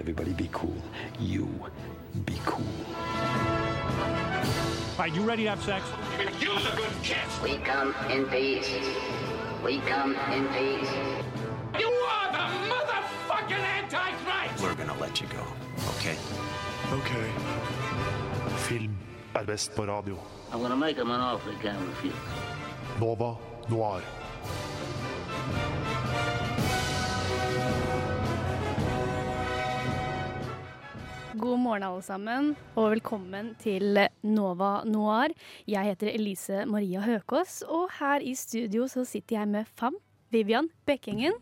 Everybody be cool. You be cool. All right, you ready to have sex? Use a good kiss. We come in peace. We come in peace. You are the motherfucking Antichrist! We're gonna let you go, okay? Ok. Film er best på radio. I'm gonna make him an offer he can't refuse. Nova Noir. Morgen, alle sammen, og velkommen til Nova Noir. Jeg heter Elise Maria Høkås, og her i studio så sitter jeg med Fam, Vivian Bekkengen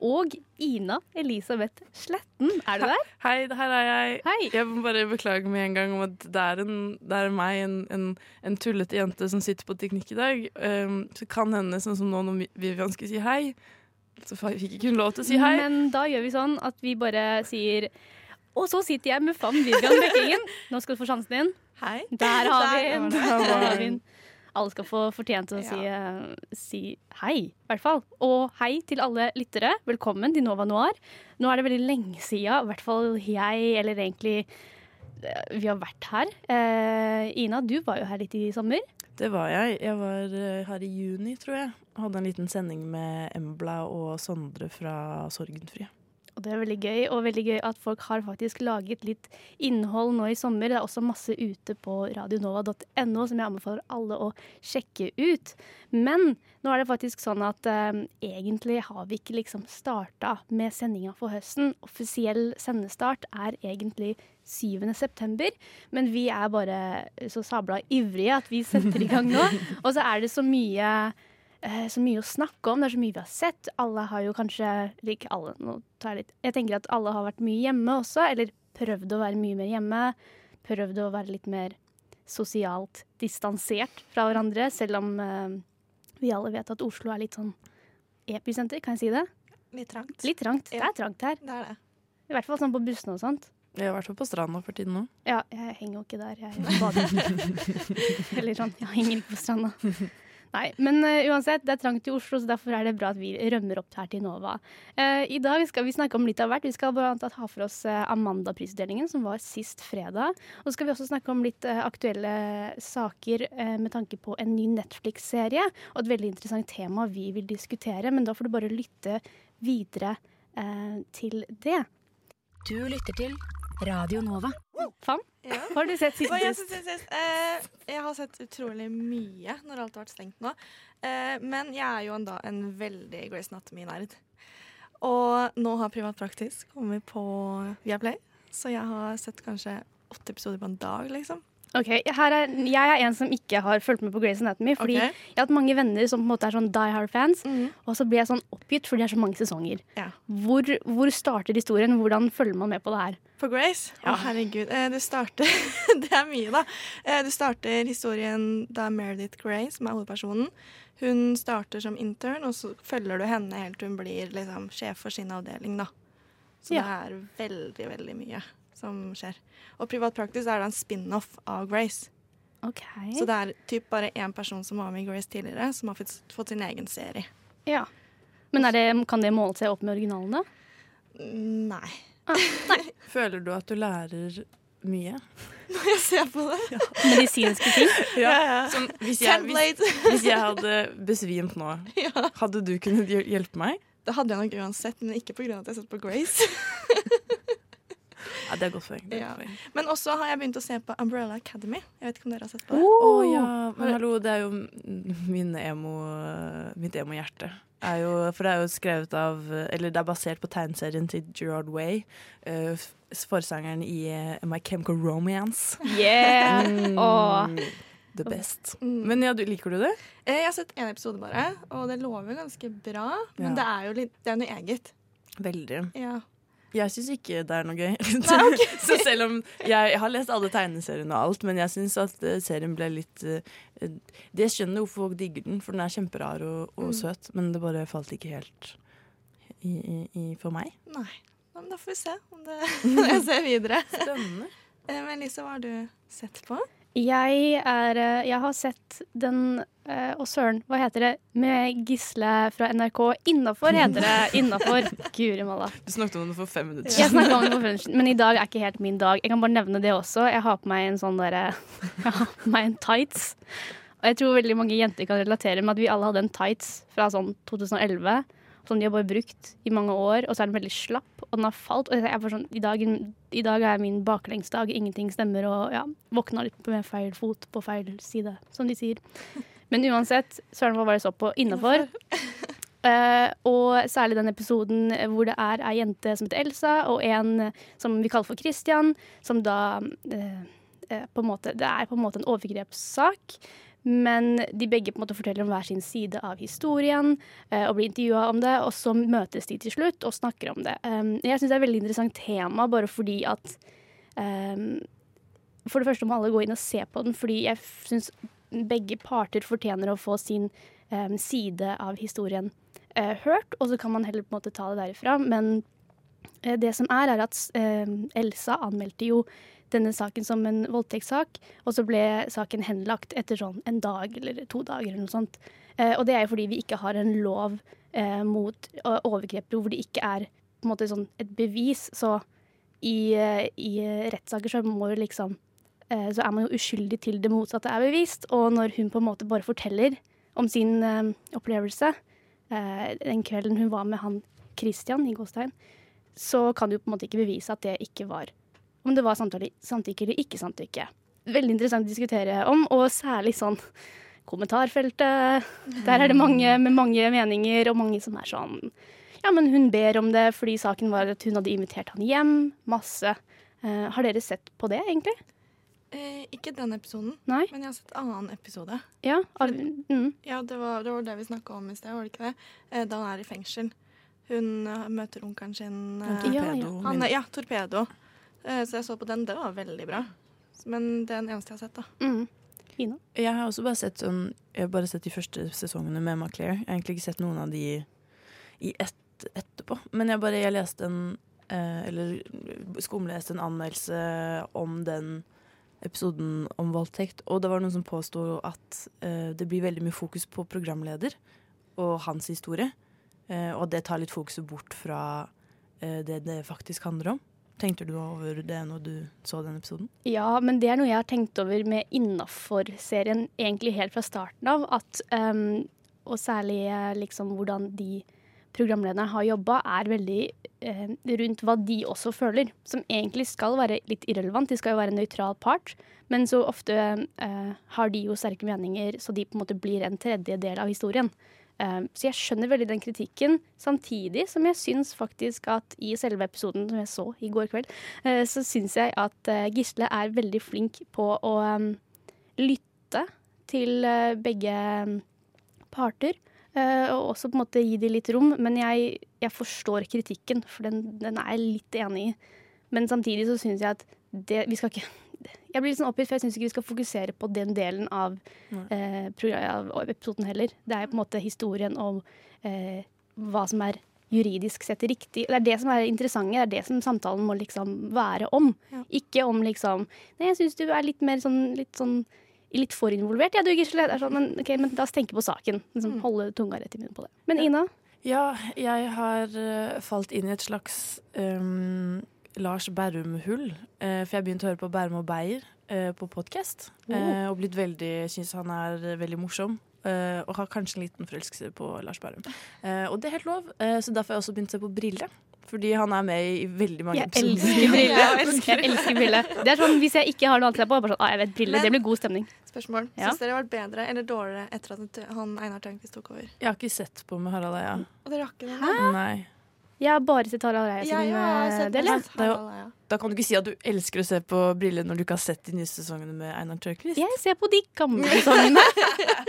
og Ina Elisabeth Sletten. Er du der? Hei, her er jeg. Hei. Jeg må bare beklage med en gang om at det er, en, det er meg, en, en, en tullete jente, som sitter på teknikk i dag. Um, så kan hende, sånn som nå når Vivian skulle si hei, så fikk ikke hun lov til å si hei. Men da gjør vi sånn at vi bare sier Og så sitter jeg med Fan Vivian Bekkingen. Nå skal du få sjansen din. Hei. Der har vi den. Der har vi den. Alle skal få fortjent til å si, eh, si hei, i hvert fall. Og hei til alle lyttere. Velkommen til Nova Noir. Nå er det veldig lenge siden, i hvert fall jeg, eller egentlig eh, vi har vært her. Eh, Ina, du var jo her litt i sommer. Det var jeg. Jeg var her i juni, tror jeg. Hadde en liten sending med Embla og Sondre fra Sorgenfri. Og det er veldig gøy, og veldig gøy at folk har faktisk laget litt innhold nå i sommer. Det er også masse ute på radionova.no som jeg anbefaler alle å sjekke ut. Men nå er det faktisk sånn at eh, egentlig har vi ikke liksom starta med sendinga for høsten. Offisiell sendestart er egentlig 7. september, men vi er bare så sabla ivrige at vi setter i gang nå. Og så er det så mye så mye å snakke om. Det er så mye vi har sett. Alle har jo kanskje Ikke alle, nå tar jeg, litt, jeg tenker at alle har vært mye hjemme også, eller prøvd å være mye mer hjemme. Prøvd å være litt mer sosialt distansert fra hverandre, selv om eh, vi alle vet at Oslo er litt sånn episenter, kan jeg si det? Litt trangt. Litt trangt. Det er trangt her. Det er det. I hvert fall sånn på bussene og sånt. Er i hvert fall på stranda for tiden nå. Ja, jeg henger jo ikke der. Jeg bader. Eller sånn, jeg henger ikke på stranda. Nei, men uh, uansett, det er trangt i Oslo, så derfor er det bra at vi rømmer opp her til Nova. Uh, I dag skal vi snakke om litt av hvert. Vi skal bl.a. ha for oss uh, Amanda-prisutdelingen, som var sist fredag. Og så skal vi også snakke om litt eh, aktuelle saker eh, med tanke på en ny Netflix-serie, og et veldig interessant tema vi vil diskutere. Men da får du bare lytte videre eh, til det. Du lytter til Radio Nova. Fam, Ja. hva har du sett siden sist? eh, jeg har sett utrolig mye når alt har vært stengt nå. Eh, men jeg er jo en, da, en veldig Grace Anatomy-nerd. Og nå har Privat Praktisk kommet på Viaplay, så jeg har sett kanskje åtte episoder på en dag, liksom. Ok, her er, Jeg er en som ikke har fulgt med på Grey's Anatomy. Fordi okay. jeg har hatt mange venner som på en måte er sånn Die Hard-fans. Og så blir jeg sånn oppgitt fordi det er så mange sesonger. Ja. Hvor, hvor starter historien? Hvordan følger man med på det her? På Grace? Å, herregud. Du det starter Det er mye, da. Du starter historien da Meredith Grey, som er hovedpersonen, hun starter som intern, og så følger du henne helt til hun blir liksom, sjef for sin avdeling, da. Så Ja. det er veldig, veldig mye som skjer. Og Privat Praktisk er da en spin-off av Grace. Okay. Så det er typ bare én person som var med i Grace tidligere, som har fått, sin egen serie. ja. Men er det, kan det måle seg opp med originalene? da? Nei. Føler du at du lærer mye? Når jeg ser på det. Medisinske ting? Ja, ja. Som, hvis, jeg, hvis, hvis jeg hadde besvimt nå, hadde du kunnet hjelpe meg? Det hadde jeg nok uansett, men ikke pga. at jeg har sett på Grace. Ja, det er godt poeng. Ja. Men også har jeg begynt å se på Umbrella Academy. Jeg vet ikke om dere har sett på det? Å ja, men hallo, det er jo min emo, mitt emo-hjerte. Er for det er jo skrevet av Eller det er basert på tegneserien til Gerard Way. Uh, forsangeren i uh, My Chemical Romance. Yeah! Mm, oh. The best. Mm. Men ja, du, liker du det? Eh, Jeg har sett én episode bare, og det lover ganske bra. Men Ja. det er jo litt, det er noe eget. Veldig. Ja. Jeg syns ikke det er noe gøy. så selv om jeg, jeg har lest alle tegneseriene og alt, men jeg syns at eh, serien ble litt eh, Det skjønner hvorfor folk digger den, for den er kjemperar og, og Mm. søt, men det bare falt ikke helt i, i, i for meg. Nei. Ja, Men da får vi se om det jeg ser videre. Spennende. Eh, Men Lise, hva har du sett på? Jeg er Jeg har sett den eh, Å, søren, hva heter det? Med Gisle fra NRK. Innafor heter det. Innafor. Guri malla. Du snakket om det for fem minutter Jeg snakket om det for fem minutter men i dag er ikke helt min dag. Jeg kan bare nevne det også. Jeg har på meg en sånn derre Jeg har på meg en tights. Og jeg tror veldig mange jenter kan relatere med at vi alle hadde en tights fra sånn 2011. Som de har bare brukt i mange år, og så er den veldig slapp, og den har falt. Og jeg er bare sånn, i dag, I dag er min baklengsdag, ingenting stemmer, og ja, våkna litt med feil fot på feil side, som de sier. Men uansett, søren hva var det så på innafor. Uh, og særlig den episoden hvor det er ei jente som heter Elsa, og en som vi kaller for Christian, som da uh, på en måte, Det er på en måte en overgrepssak. Men de begge på en måte forteller om hver sin side av historien uh, og blir intervjua om det. Og så møtes de til slutt og snakker om det. Um, jeg syns det er et veldig interessant tema, bare fordi at um, For det første må alle gå inn og se på den, fordi jeg syns begge parter fortjener å få sin um, side av historien uh, hørt. Og så kan man heller på en måte ta det derifra. Men uh, det som er, er at uh, Elsa anmeldte jo denne saken som en voldtektssak, og så ble saken henlagt etter sånn en dag eller to dager eller noe sånt. Eh, og det er jo fordi vi ikke har en lov mot overgrep hvor det ikke er på en måte sånn et bevis. Så i, i rettssaker så må jo liksom Så er man jo uskyldig til det motsatte er bevist. Og når hun på en måte bare forteller om sin eh, opplevelse eh, den kvelden hun var med han Christian i Gåstein, så kan du på en måte ikke bevise at det ikke var om det var samtykke, eller ikke samtykke. Veldig interessant å diskutere om, og særlig sånn kommentarfeltet. Der er det mange med mange meninger, og mange som er sånn Ja, men hun ber om det fordi saken var at hun hadde invitert han hjem. Masse. Eh, har dere sett på det, egentlig? Eh, ikke den episoden, Nei? men jeg har sett annen episode. Ja? Av, mm. Ja, det var, det var det vi snakka om i sted, var det ikke det? Eh, da han er i fengsel. Hun eh, møter onkelen sin. eh, Ja, ja. Torpedo. han, ja, Torpedo. Eh, så jeg så på den. Det var veldig bra. Men det er den eneste jeg har sett, da. Mm. Ina? Jeg har også bare sett sånn Jeg har bare sett de første sesongene med Maclair. Jeg har egentlig ikke sett noen av de i ett etterpå. Men jeg bare jeg leste en eh, Eller skumleste en anmeldelse om den episoden om voldtekt, og det var noen som påsto at uh, det blir veldig mye fokus på programleder og hans historie, Uh, og det tar litt fokuset bort fra uh, det det faktisk handler om. Tenkte du over det når du så den episoden? Ja, men det er noe jeg har tenkt over med innafor-serien egentlig helt fra starten av. At, um, og særlig liksom hvordan de programlederne har jobba, er veldig eh, rundt hva de også føler. Som egentlig skal være litt irrelevant. De skal jo være en nøytral part. Men så ofte eh, har de jo sterke meninger, så de på en måte blir en tredje del av historien. Eh, så jeg skjønner veldig den kritikken, samtidig som jeg syns faktisk at i selve episoden som jeg så i går kveld, eh, så syns jeg at eh, Gisle er veldig flink på å eh, lytte til eh, begge eh, parter. Eh, og også på en måte gi de litt rom. Men jeg, jeg forstår kritikken, for den, den er jeg litt enig i. Men samtidig så syns jeg at det, vi skal ikke Jeg blir litt sånn oppgitt, for jeg syns ikke vi skal fokusere på den delen av, eh, av episoden heller. Det er på en måte historien om eh, hva som er juridisk sett riktig. Det er det som er interessant, det er det som samtalen må liksom være om. Ja. Ikke om liksom Nei, jeg syns du er litt mer sånn litt sånn Litt for involvert, ja du, Gisle. Er sånn, men, okay, men la oss tenke på saken. Liksom, Holde tunga rett i munnen på det. Men Ina? Ja, jeg har eh, falt inn i et slags um, Lars Berrum-hull. Uh, for jeg begynte å høre på Bærum og Beyer uh, på podkast. Oh. og blitt veldig, syns han er veldig morsom. og har kanskje en liten forelskelse på Lars Berrum. Og det er helt lov, så derfor har jeg også begynt å se på Brille. Fordi han er med i veldig mange Jeg episoder. elsker brille. Ja, jeg Jeg elsker brille. Det er sånn, Hvis jeg ikke har noe annet å se på, bare sånn, ah, jeg vet brille, Men- det blir god stemning. Spørsmål. Ja. Syns dere det har vært bedre eller dårligere etter at han Einar Tørnquist tok over? Jeg har ikke sett på med Harald Eia. Og dere har ikke det? Nei. Jeg har bare sett Harald Eia sin Jeg har eh. Det Eia. Da kan du ikke si at du elsker å se på briller når du ikke har sett de nye sesongene med Einar Tørklist. Jeg ser på de gamle sesongene.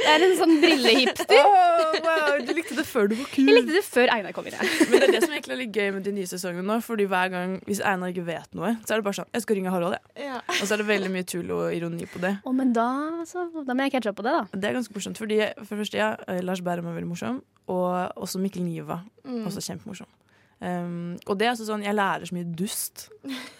Jeg er en sånn brillehipster. Oh, wow, du likte det før du var kul. Jeg likte det før Einar kom inn her. Men det er det som egentlig er litt gøy med de nye sesongene nå. Fordi hver gang, Hvis Einar ikke vet noe, så er det bare sånn Jeg skal ringe Harald, jeg. Ja. Og så er det veldig mye tull og ironi på det. Å, men da, så, da må jeg catche opp på det, da. Det er ganske morsomt, fordi for det første, ja, Lars Bærum er veldig morsom. Og også Mikkel Niva. Mm. Også kjempemorsom. Um, og det er altså sånn, jeg lærer så mye dust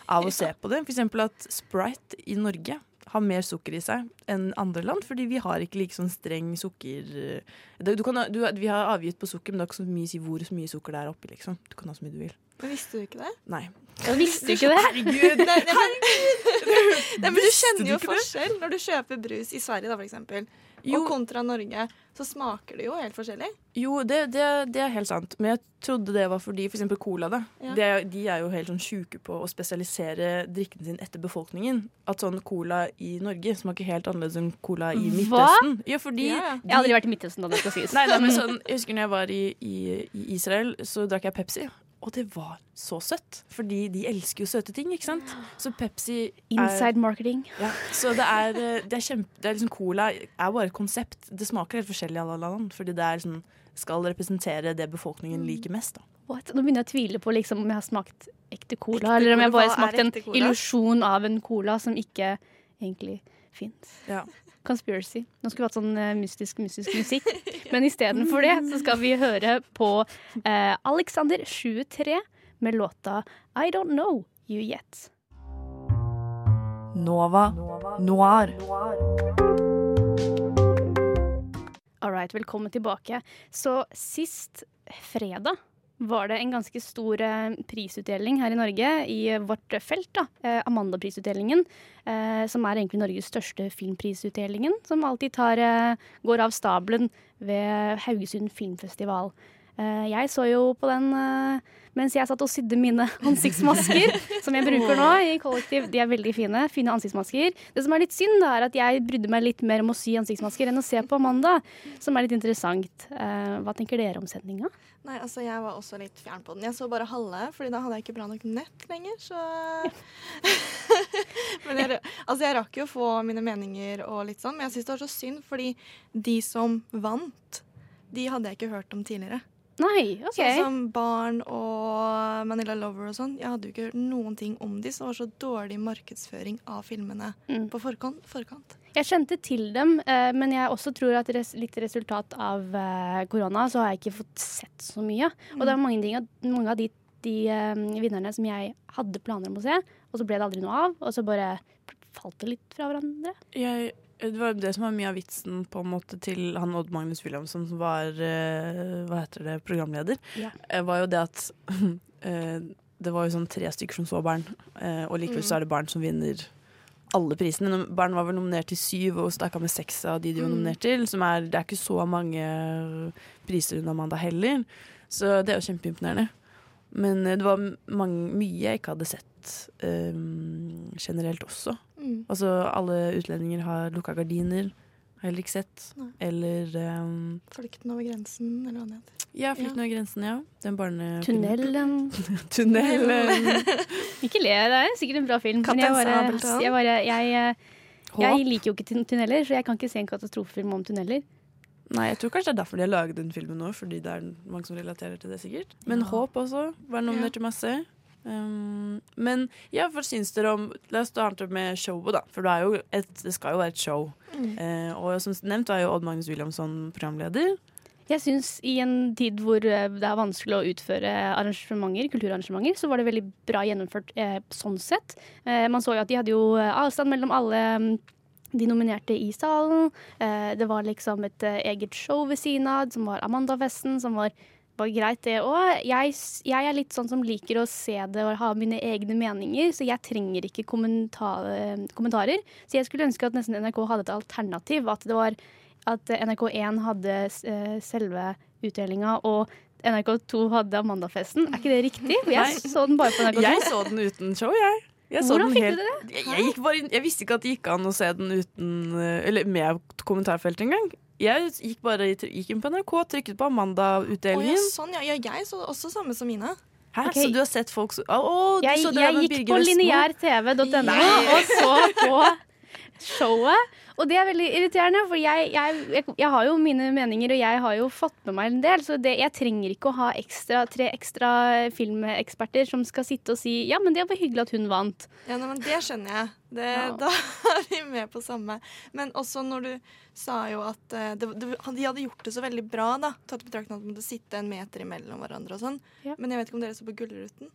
av å se på det. For eksempel at Sprite i Norge har mer sukker i seg enn andre land, fordi vi har ikke like sånn streng sukker... Du kan, du, vi har avgift på sukker, men det har ikke så mye å si hvor så mye sukker det er oppi, liksom. Du kan ha så mye du vil. Men visste du ikke det? Nei. Jeg visste du ikke det? Herregud! Nei, nei, men, nei, men du kjenner jo forskjell når du kjøper brus i Sverige, da, for eksempel. Jo. Og kontra Norge, så smaker det jo helt forskjellig. Jo, det, det, det er helt sant. Men jeg trodde det var fordi for eksempel Cola. da Ja. det, er- De er jo helt sånn sjuke på å spesialisere drikken sin etter befolkningen. At sånn Cola i Norge smaker helt annerledes enn Cola i Hva? Midtøsten. Ja, fordi Ja, ja. Jeg har aldri vært i Midtøsten, da det skal sies. Nei, nei, men sånn, jeg husker når jeg var i, i, i Israel, så drakk jeg Pepsi. Og det var så søtt, fordi de elsker jo søte ting. ikke sant? Så Pepsi er, Inside marketing. ja, Så det er, eh, det er kjempe det er liksom Cola er bare et konsept. Det smaker helt forskjellig i alle land, fordi det er liksom, skal representere det befolkningen liker mest. da. What? Nå begynner jeg å tvile på liksom, om jeg har smakt ekte cola, Ekte eller om jeg bare har er smakt en illusjon av en cola som ikke egentlig fins. Ja. Conspiracy. Nå skulle vi hatt sånn eh, mystisk, mystisk musikk, men istedenfor det så skal vi høre på eh, Alexander 23 med låta I Don't Know You Yet. Nova Noir. All right, velkommen tilbake. Så sist fredag var det en ganske stor eh, prisutdeling her i Norge i vårt felt. da, eh, Amanda-prisutdelingen, eh, som er egentlig Norges største filmprisutdelingen. Som alltid tar, eh, går av stabelen ved Haugesund filmfestival. Eh, jeg så jo på den eh, mens jeg satt og sydde mine ansiktsmasker, som jeg bruker nå i kollektiv. De er veldig fine. Fine ansiktsmasker. Det som er litt synd, da, er at jeg brydde meg litt mer om å sy ansiktsmasker enn å se på Amanda, som er litt interessant. Eh, hva tenker dere om sendinga? Nei, altså Jeg var også litt fjern på den. Jeg så bare halve, Fordi da hadde jeg ikke bra nok nett lenger. Så Men jeg, altså jeg rakk jo å få mine meninger og litt sånn, men jeg syns det var så synd, fordi de som vant, de hadde jeg ikke hørt om tidligere. Nei, OK. Sånn som Barn og Manila Lover og sånn. Jeg hadde jo ikke hørt noen ting om de, så det var så dårlig markedsføring av filmene Mm. på forkant. forkant. Jeg kjente til dem, eh, men jeg også tror at res litt resultat av eh, korona, så har jeg ikke fått sett så mye. Og det er mange, ting, mange av de, de eh, vinnerne som jeg hadde planer om å se, og så ble det aldri noe av, og så bare falt det litt fra hverandre. Jeg, det var det som var mye av vitsen på en måte til han Odd Magnus Williamson, som var eh, hva heter det, programleder, Ja. eh, var jo det at eh, det var jo sånn tre stykker som så barn, eh, og likevel så er det barn som vinner alle prisene. Barn var vel nominert til syv, og stakka med seks av de de var nominert til. Som er, det er ikke så mange priser under Amanda heller, så det er jo kjempeimponerende. Men det var mange, mye jeg ikke hadde sett um, generelt også. Mm. Altså alle utlendinger har lukka gardiner. Har heller ikke sett. Nei. Eller um, Flukten over grensen, eller hva det heter. Ja, Flukten over grensen, ja. Den barne... Tunnelen. Tunnelen. Ikke le, det er sikkert en bra film. Men jeg, bare, jeg, bare, jeg, eh, jeg liker jo ikke tun- tunneler, så jeg kan ikke se en katastrofefilm om tunneler. Nei, jeg tror kanskje det er derfor de har laget den filmen nå, fordi det er mange som relaterer til det, sikkert. Men Ja. Håp også var nominert til masse. Um, men ja, hva syns dere om La oss starte med showet, da. For det, er jo et, det skal jo være et show. Eh, og som nevnt er jo Odd Magnus Williamson programleder. Jeg syns i en tid hvor eh, det er vanskelig å utføre arrangementer, kulturarrangementer, så var det veldig bra gjennomført eh, sånn sett. Eh, man så jo at de hadde jo eh, avstand mellom alle mm, de nominerte i salen. Eh, det var liksom et eh, eget show ved siden av, som var Amanda-festen, som var, var greit, det òg. Jeg, jeg er litt sånn som liker å se det og ha mine egne meninger, så jeg trenger ikke kommentar kommentarer. Så jeg skulle ønske at nesten NRK hadde et alternativ. At det var at NRK1 hadde eh, selve utdelinga, og NRK2 hadde Amandafesten. Er ikke det riktig? Jeg så den bare på NRK2. Jeg så den uten show, jeg. jeg Hvordan fikk helt- du det? Jeg, jeg, bare jeg visste ikke at det gikk an å se den uten eh, Eller med kommentarfelt engang. Jeg gikk bare i- gikk inn på NRK, trykket på Amanda-utdelingen. Amanda-utdelingen. sånn, ja. ja. Jeg så også samme som Ina. Hæ, Okay. Så du har sett folk som du Jeg, så det jeg gikk på lineærtv.no og så på showet. Og det er veldig irriterende, for jeg, jeg, jeg, har jo mine meninger, og jeg har jo fått med meg en del. Så det, jeg trenger ikke å ha ekstra, tre ekstra filmeksperter som skal sitte og si ja, men det var hyggelig at hun vant. Ja, nei, men Det skjønner jeg. Det, Ja. Da er vi med på samme. Men også når du sa jo at eh, det, det, de hadde gjort det så veldig bra, da. Tatt i betraktning at de måtte sitte en meter imellom hverandre og sånn. Ja. Men jeg vet ikke om dere så på Gullruten?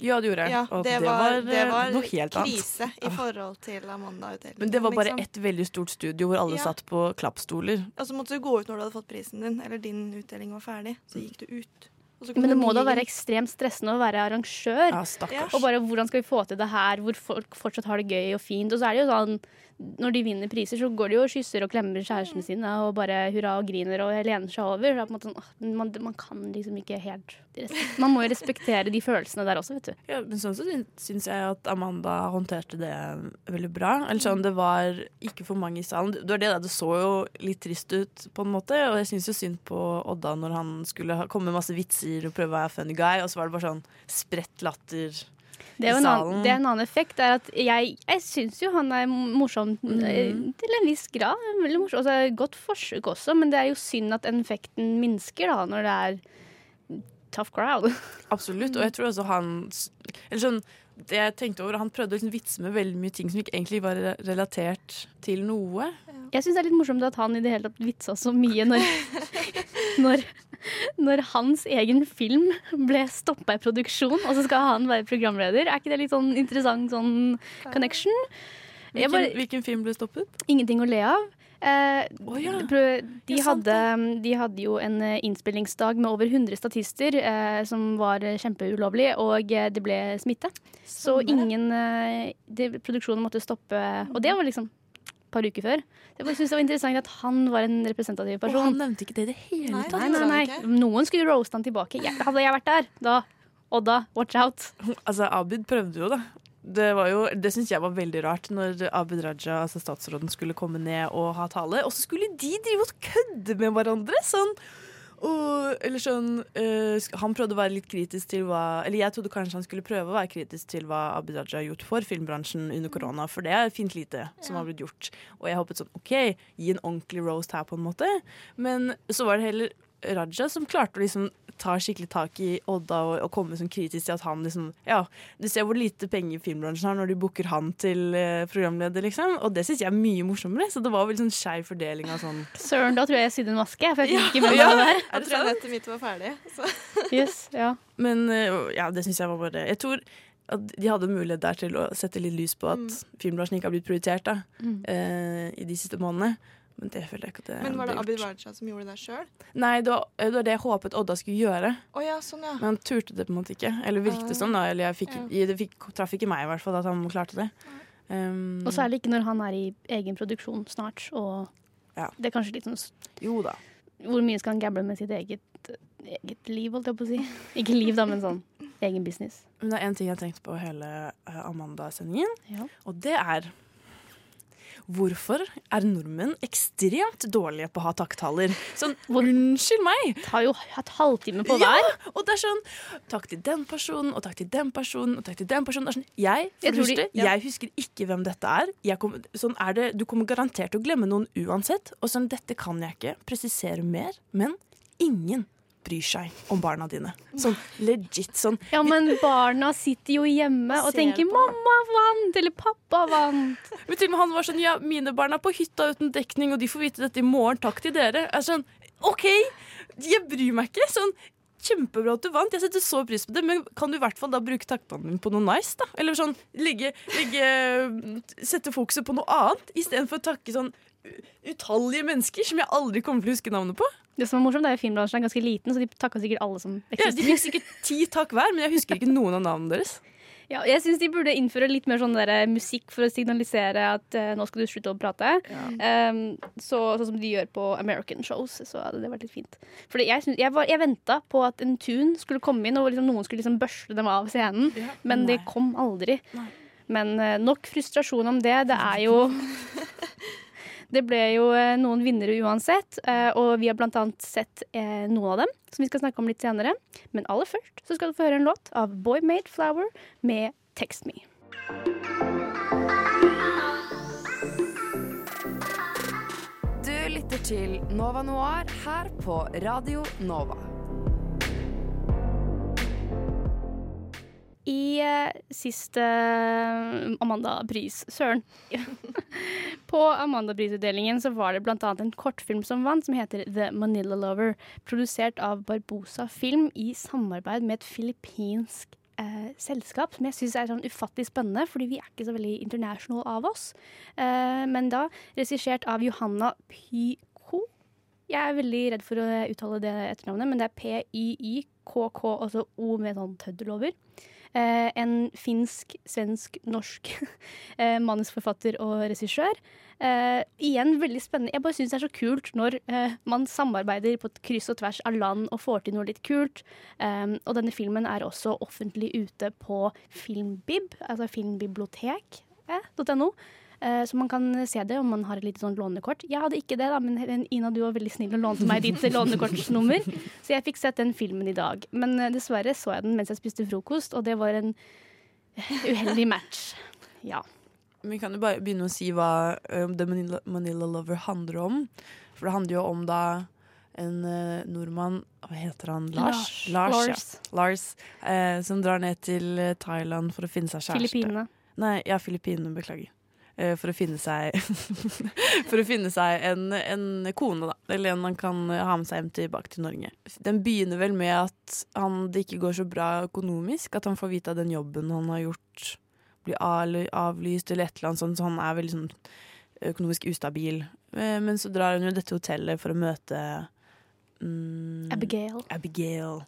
Ja, det gjorde jeg. Ja, Og det var, det eh, var noe helt annet. krise i forhold til Amanda-utdelingen. Men det var bare liksom. ett veldig stort studio hvor alle Ja. satt på klappstoler. Og så måtte du gå ut når du hadde fått prisen din, eller din utdeling var ferdig. Så gikk du ut. Men det må da være ekstremt stressende å være arrangør. Ja. Og bare hvordan skal vi få til det her, hvor folk fortsatt har det gøy og fint. Og så er det jo sånn, når de vinner priser, så går de jo og kysser og klemmer kjærestene sine og bare hurra og griner og lener seg over. Er en måte sånn, man, man kan liksom ikke helt Man må jo respektere de følelsene der også, vet du. Ja, men sånn så syns jeg at Amanda håndterte det veldig bra. Eller sånn, Det var ikke for mange i salen. Det var det det så jo litt trist ut, på en måte. Og jeg syns jo synd på Odda når han skulle komme med masse vitser og prøve å være funny guy, og så var det bare sånn spredt latter. Det er, I en annen, det er en annen effekt. Er at jeg, jeg syns jo han er morsom eh, Mhm. til en viss grad. Veldig morsom. Altså, godt forsøk også, men det er jo synd at effekten minsker da, når det er tough crowd. Absolutt. Og jeg tror også han Eller sånn det jeg tenkte over, Han prøvde å liksom vitse med veldig mye ting som ikke egentlig var relatert til noe. Jeg syns det er litt morsomt at han i det hele tatt vitsa så mye når, når, når hans egen film ble stoppa i produksjon, og så skal han være programleder. Er ikke det litt sånn interessant sånn connection? Hvilken, bare, hvilken film ble stoppet? ingenting å le av. Eh, oh, ja. de, hadde, de hadde jo en eh, innspillingsdag med over 100 statister, eh, som var eh, kjempeulovlig, og eh, det ble smitte. Så ingen eh, det, Produksjonen måtte stoppe, og det var liksom par uker før. Jeg bare synes det var interessant at han var en representativ person. Og han nevnte ikke det i det hele tatt. Nei, nei, nei. Noen skulle roaste han tilbake. Jeg, hadde jeg vært der, da Odda, watch out. Altså, Abid prøvde jo, da. Det, var jo, det syns jeg var veldig rart, når Abid Raja, altså statsråden, skulle komme ned og ha tale. Og så skulle de drive og kødde med hverandre! Sånn. Eller sånn uh, Han prøvde å være litt kritisk til hva Eller jeg trodde kanskje han skulle prøve å være kritisk til hva Abid Raja har gjort for filmbransjen under korona, for det er fint lite som har blitt gjort. Og jeg håpet sånn OK, gi en ordentlig roast her, på en måte. Men så var det heller Raja som klarte å liksom ta skikkelig tak i Odda og, og komme som kritisk til at han liksom Ja, du ser hvor lite penger filmbransjen har når de booker han til eh, programleder, liksom. Og det syns jeg er mye morsommere. Så det var vel sånn skeiv fordeling av sånn Søren, da tror jeg jeg sydde en maske. For jeg fikk ikke med Ja. meg det der. Jeg tror nettet mitt var ferdig. Så. Yes, ja. Men eh, ja, det syns jeg var bare Jeg tror at de hadde mulighet der til å sette litt lys på at filmbransjen ikke har blitt prioritert da, Mm. eh, i de siste månedene. Men det føler jeg ikke at det Men var det Abid. Raja som gjorde det sjøl? Nei, det var, det var det jeg håpet Odda skulle gjøre. Oh, ja, sånn ja. Men han turte det på en måte ikke. Eller virket det som, da. Eller jeg fikk, det fikk, traff ikke meg, i hvert fall, at han klarte det. Um, Og særlig ikke når han er i egen produksjon snart. Og Ja. det er kanskje litt sånn Jo da. Hvor mye skal han gable med sitt eget, eget liv, holdt jeg på å si. Ikke liv, da, men sånn egen business. Men det er én ting jeg har tenkt på hele eh, Amanda-sendingen, Ja. og det er Hvorfor er nordmenn ekstremt dårlige på å ha takktaler? Sånn, unnskyld meg! Det har jo hatt halvtime på Ja, og det er sånn Takk til den personen, og takk til den personen, og takk til den personen. Det er sånn, jeg, Jeg det de- ja. jeg husker ikke hvem dette er. Kommer- sånn er det, du kommer garantert til å glemme noen uansett. Og sånn, dette kan jeg ikke presisere mer, men ingen bryr seg om barna dine. Sånn legit. Sånn Ja, men barna sitter jo hjemme og tenker. 'mamma vant' eller 'pappa vant'. Men til og med han var sånn Ja, mine barn er på hytta uten dekning, og de får vite dette i morgen. Takk til dere. Jeg er sånn OK, jeg bryr meg ikke. Sånn Kjempebra at du vant, jeg setter så pris på det, men kan du i hvert fall da bruke taktene på noe nice? da? Eller sånn ligge, ligge Sette fokuset på noe annet, istedenfor å takke sånn utallige mennesker som jeg aldri kommer til å huske navnet på. Det som er morsomt, er jo filmbransjen er ganske liten, så de takka sikkert alle som eksisterer. Ja, de fikk sikkert ti takk hver, men jeg husker ikke noen av navnene deres. Ja, jeg syns de burde innføre litt mer sånn der musikk for å signalisere at uh, nå skal du slutte å prate. Um, så, sånn som de gjør på American shows. Så hadde det vært litt fint. Fordi jeg, syns- jeg, var- jeg venta på at en tune skulle komme inn, og liksom noen skulle liksom børste dem av scenen. Men det kom aldri. Nei. Men uh, nok frustrasjon om det. Det er jo Det ble jo eh, noen vinnere uansett, eh, og vi har annet sett eh, noen av dem, som vi skal snakke om litt senere. Men aller først så skal du få høre en låt av Boy Made Flower med Text Me. Du lytter til Nova Noir her på Radio Nova. I eh, siste eh, Amanda-pris Søren. På Amanda-prisutdelingen så var det annet en kortfilm som vant, som heter The Manila Lover. Produsert av Barbosa Film i samarbeid med et filippinsk eh, selskap som jeg syns er sånn ufattelig spennende, fordi vi er ikke så veldig international av oss. Eh, men da regissert av Johanna Pyko. Jeg er veldig redd for å uttale det etternavnet, men det er P-y-y-k-k, altså O med sånn tøddel over. Eh, en finsk, svensk, norsk eh, manusforfatter og regissør. Eh, igjen veldig spennende. Jeg bare syns det er så kult når eh, man samarbeider på et kryss og tvers av land og får til noe litt kult. Eh, og denne filmen er også offentlig ute på Filmbib, altså filmbibliotek.no. Eh, så man kan se det om man har et lite sånn lånekort. Jeg hadde ikke det, da, men Ina, du var veldig snill og lånte meg ditt lånekortsnummer. Så jeg fikk sett den filmen i dag. Men eh, dessverre så jeg den mens jeg spiste frokost, og det var en uheldig match. Ja. Vi kan jo bare begynne å si hva um, The Manila, Manila Lover handler om. For det handler jo om da en uh, nordmann Hva heter han? Lars? Lars. Lars. Ja. Lars eh, som drar ned til eh, Thailand for å finne seg kjæreste. Filippinene. Nei, ja, Filippinene, beklager. Eh, for å finne seg For å finne seg en, en kone, da. Eller en han kan ha med seg hjem tilbake til Norge. Den begynner vel med at han, det ikke går så bra økonomisk. At han får vite at den jobben han har gjort, blir avlyst eller et eller annet sånt. Så han er veldig sånn økonomisk ustabil. Eh, Men så drar han jo dette hotellet for å møte mm, Abigail. Abigail,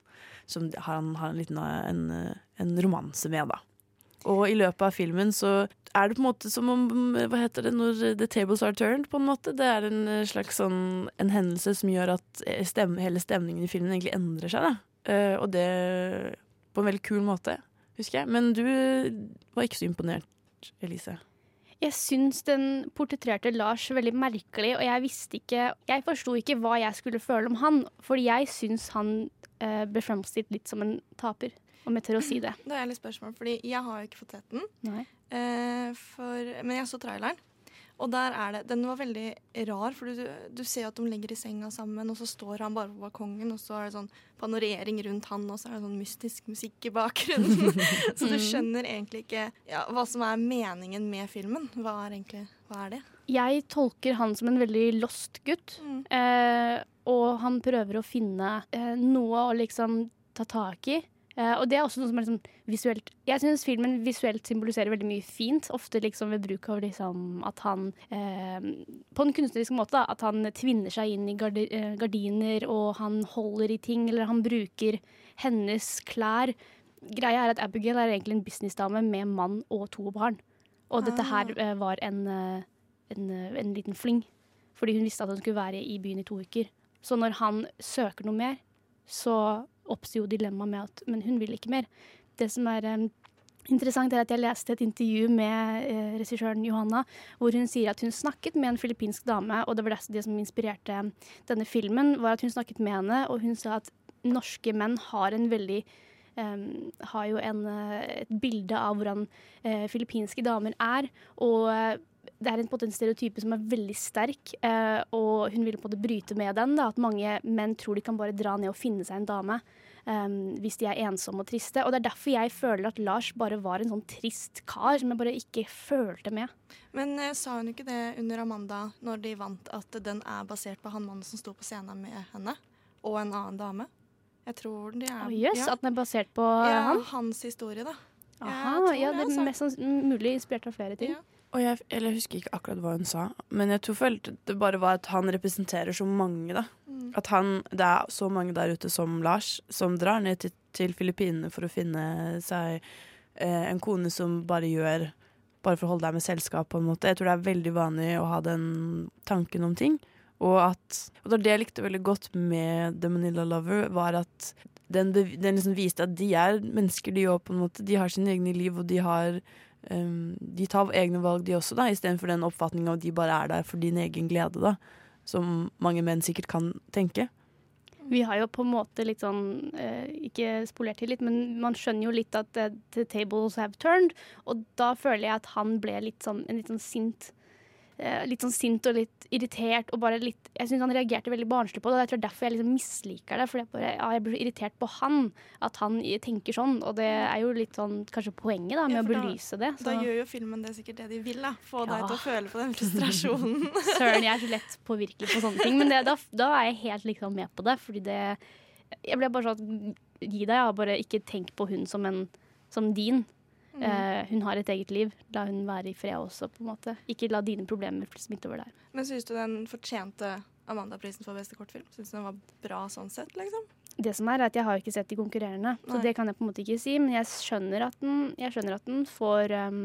som han har en liten en, en romanse med, da. Og i løpet av filmen så er det på en måte som om Hva heter det når the tables are turned, på en måte. Det er en slags sånn En hendelse som gjør at stem, hele stemningen i filmen egentlig endrer seg, da. Uh, og det på en veldig kul måte, husker jeg. Men du var ikke så imponert, Elise. Jeg syns den portretterte Lars veldig merkelig, og jeg visste ikke Jeg forsto ikke hva jeg skulle føle om han, fordi jeg syns han uh, ble fremstilt litt som en taper, om jeg tør å si det. Da har jeg litt spørsmål, fordi jeg har jo ikke fått sett den. Nei. Eh, for, men jeg så traileren, og der er det Den var veldig rar, for du, du ser at de ligger i senga sammen, og så står han bare på balkongen, og så er det sånn panorering rundt han, og så er det sånn mystisk musikk i bakgrunnen. så du skjønner egentlig ikke ja, hva som er meningen med filmen. Hva er egentlig Hva er det? Jeg tolker han som en veldig lost gutt, Mm. eh, og han prøver å finne eh, noe å liksom ta tak i. Eh, og det er også noe som er liksom visuelt Jeg syns filmen visuelt symboliserer veldig mye fint. Ofte liksom ved bruk av liksom at han uh, På en kunstnerisk måte, da. At han tvinner seg inn i gardi, eh, gardiner, og han holder i ting, eller han bruker hennes klær. Greia er at Abigail er egentlig en businessdame med mann og to barn. Og dette her uh, var en, en, en liten fling. Fordi hun visste at hun skulle være i byen i to uker. Så når han søker noe mer, så oppstår jo dilemmaet med at Men hun vil ikke mer. Det som er um, interessant, er at jeg leste et intervju med eh, regissøren Johanna, hvor hun sier at hun snakket med en filippinsk dame, og det var det, som inspirerte denne filmen, var at hun snakket med henne, og hun sa at norske menn har en veldig Um, har jo en, eh, et bilde av hvordan uh, filippinske damer er. Og det er en, på stereotype som er veldig sterk, eh, og hun vil på en måte bryte med den. Da, at mange menn tror de kan bare dra ned og finne seg en dame eh, hvis de er ensomme og triste. Og det er derfor jeg føler at Lars bare var en sånn trist kar som jeg bare ikke følte med. Men eh, sa hun ikke det under Amanda, når de vant, at den er basert på han mannen som sto på scenen med henne, og en annen dame? Jeg tror de er Å, yes, ja. at den er basert på ja, han? hans historie, da. Aha, ja, det, er altså. mest mulig inspirert av flere ting. Ja. Og jeg, eller jeg husker ikke akkurat hva hun sa, men jeg tror følte det bare var at han representerer så mange, da. Mm. At han, det er så mange der ute som Lars, som drar ned til, til Filippinene for å finne seg eh, en kone som bare gjør Bare for å holde deg med selskap, på en måte. Jeg tror det er veldig vanlig å ha den tanken om ting. Og at Og det jeg likte veldig godt med The Manila Lover, var at den, den liksom viste at de er mennesker, de òg, på en måte. De har sine egne liv, og de har um, De tar egne valg, de også, da, istedenfor den oppfatninga av at de bare er der for din egen glede, da. Som mange menn sikkert kan tenke. Vi har jo på en måte litt sånn eh, Ikke spolert til litt, men man skjønner jo litt at eh, the tables have turned. Og da føler jeg at han ble litt sånn, en litt sånn sint Litt sånn sint og litt irritert. Og bare litt Jeg syns han reagerte veldig barnslig på det, og jeg tror derfor jeg liksom misliker det. For jeg, bare, ja, jeg blir så irritert på han, at han tenker sånn. Og det er jo litt sånn kanskje poenget da med Ja, å belyse da- det. Da gjør jo filmen det sikkert det de vil, da. Få deg til å føle på den frustrasjonen. Søren, jeg er så lett påvirkelig på sånne ting. Men det, da, da er jeg helt liksom med på det, fordi det Jeg ble bare sånn Gi deg, ja. Bare ikke tenk på hun som en som din. Mm. Eh, hun har et eget liv. La hun være i fred også, på en måte. Ikke la dine problemer smitte over der. Men syns du den fortjente Amanda-prisen for beste kortfilm? Syns du den var bra sånn sett, liksom? Det som er, er at jeg har ikke sett de konkurrerende, så det kan jeg på en måte ikke si. Men jeg skjønner at den, jeg skjønner at den får um,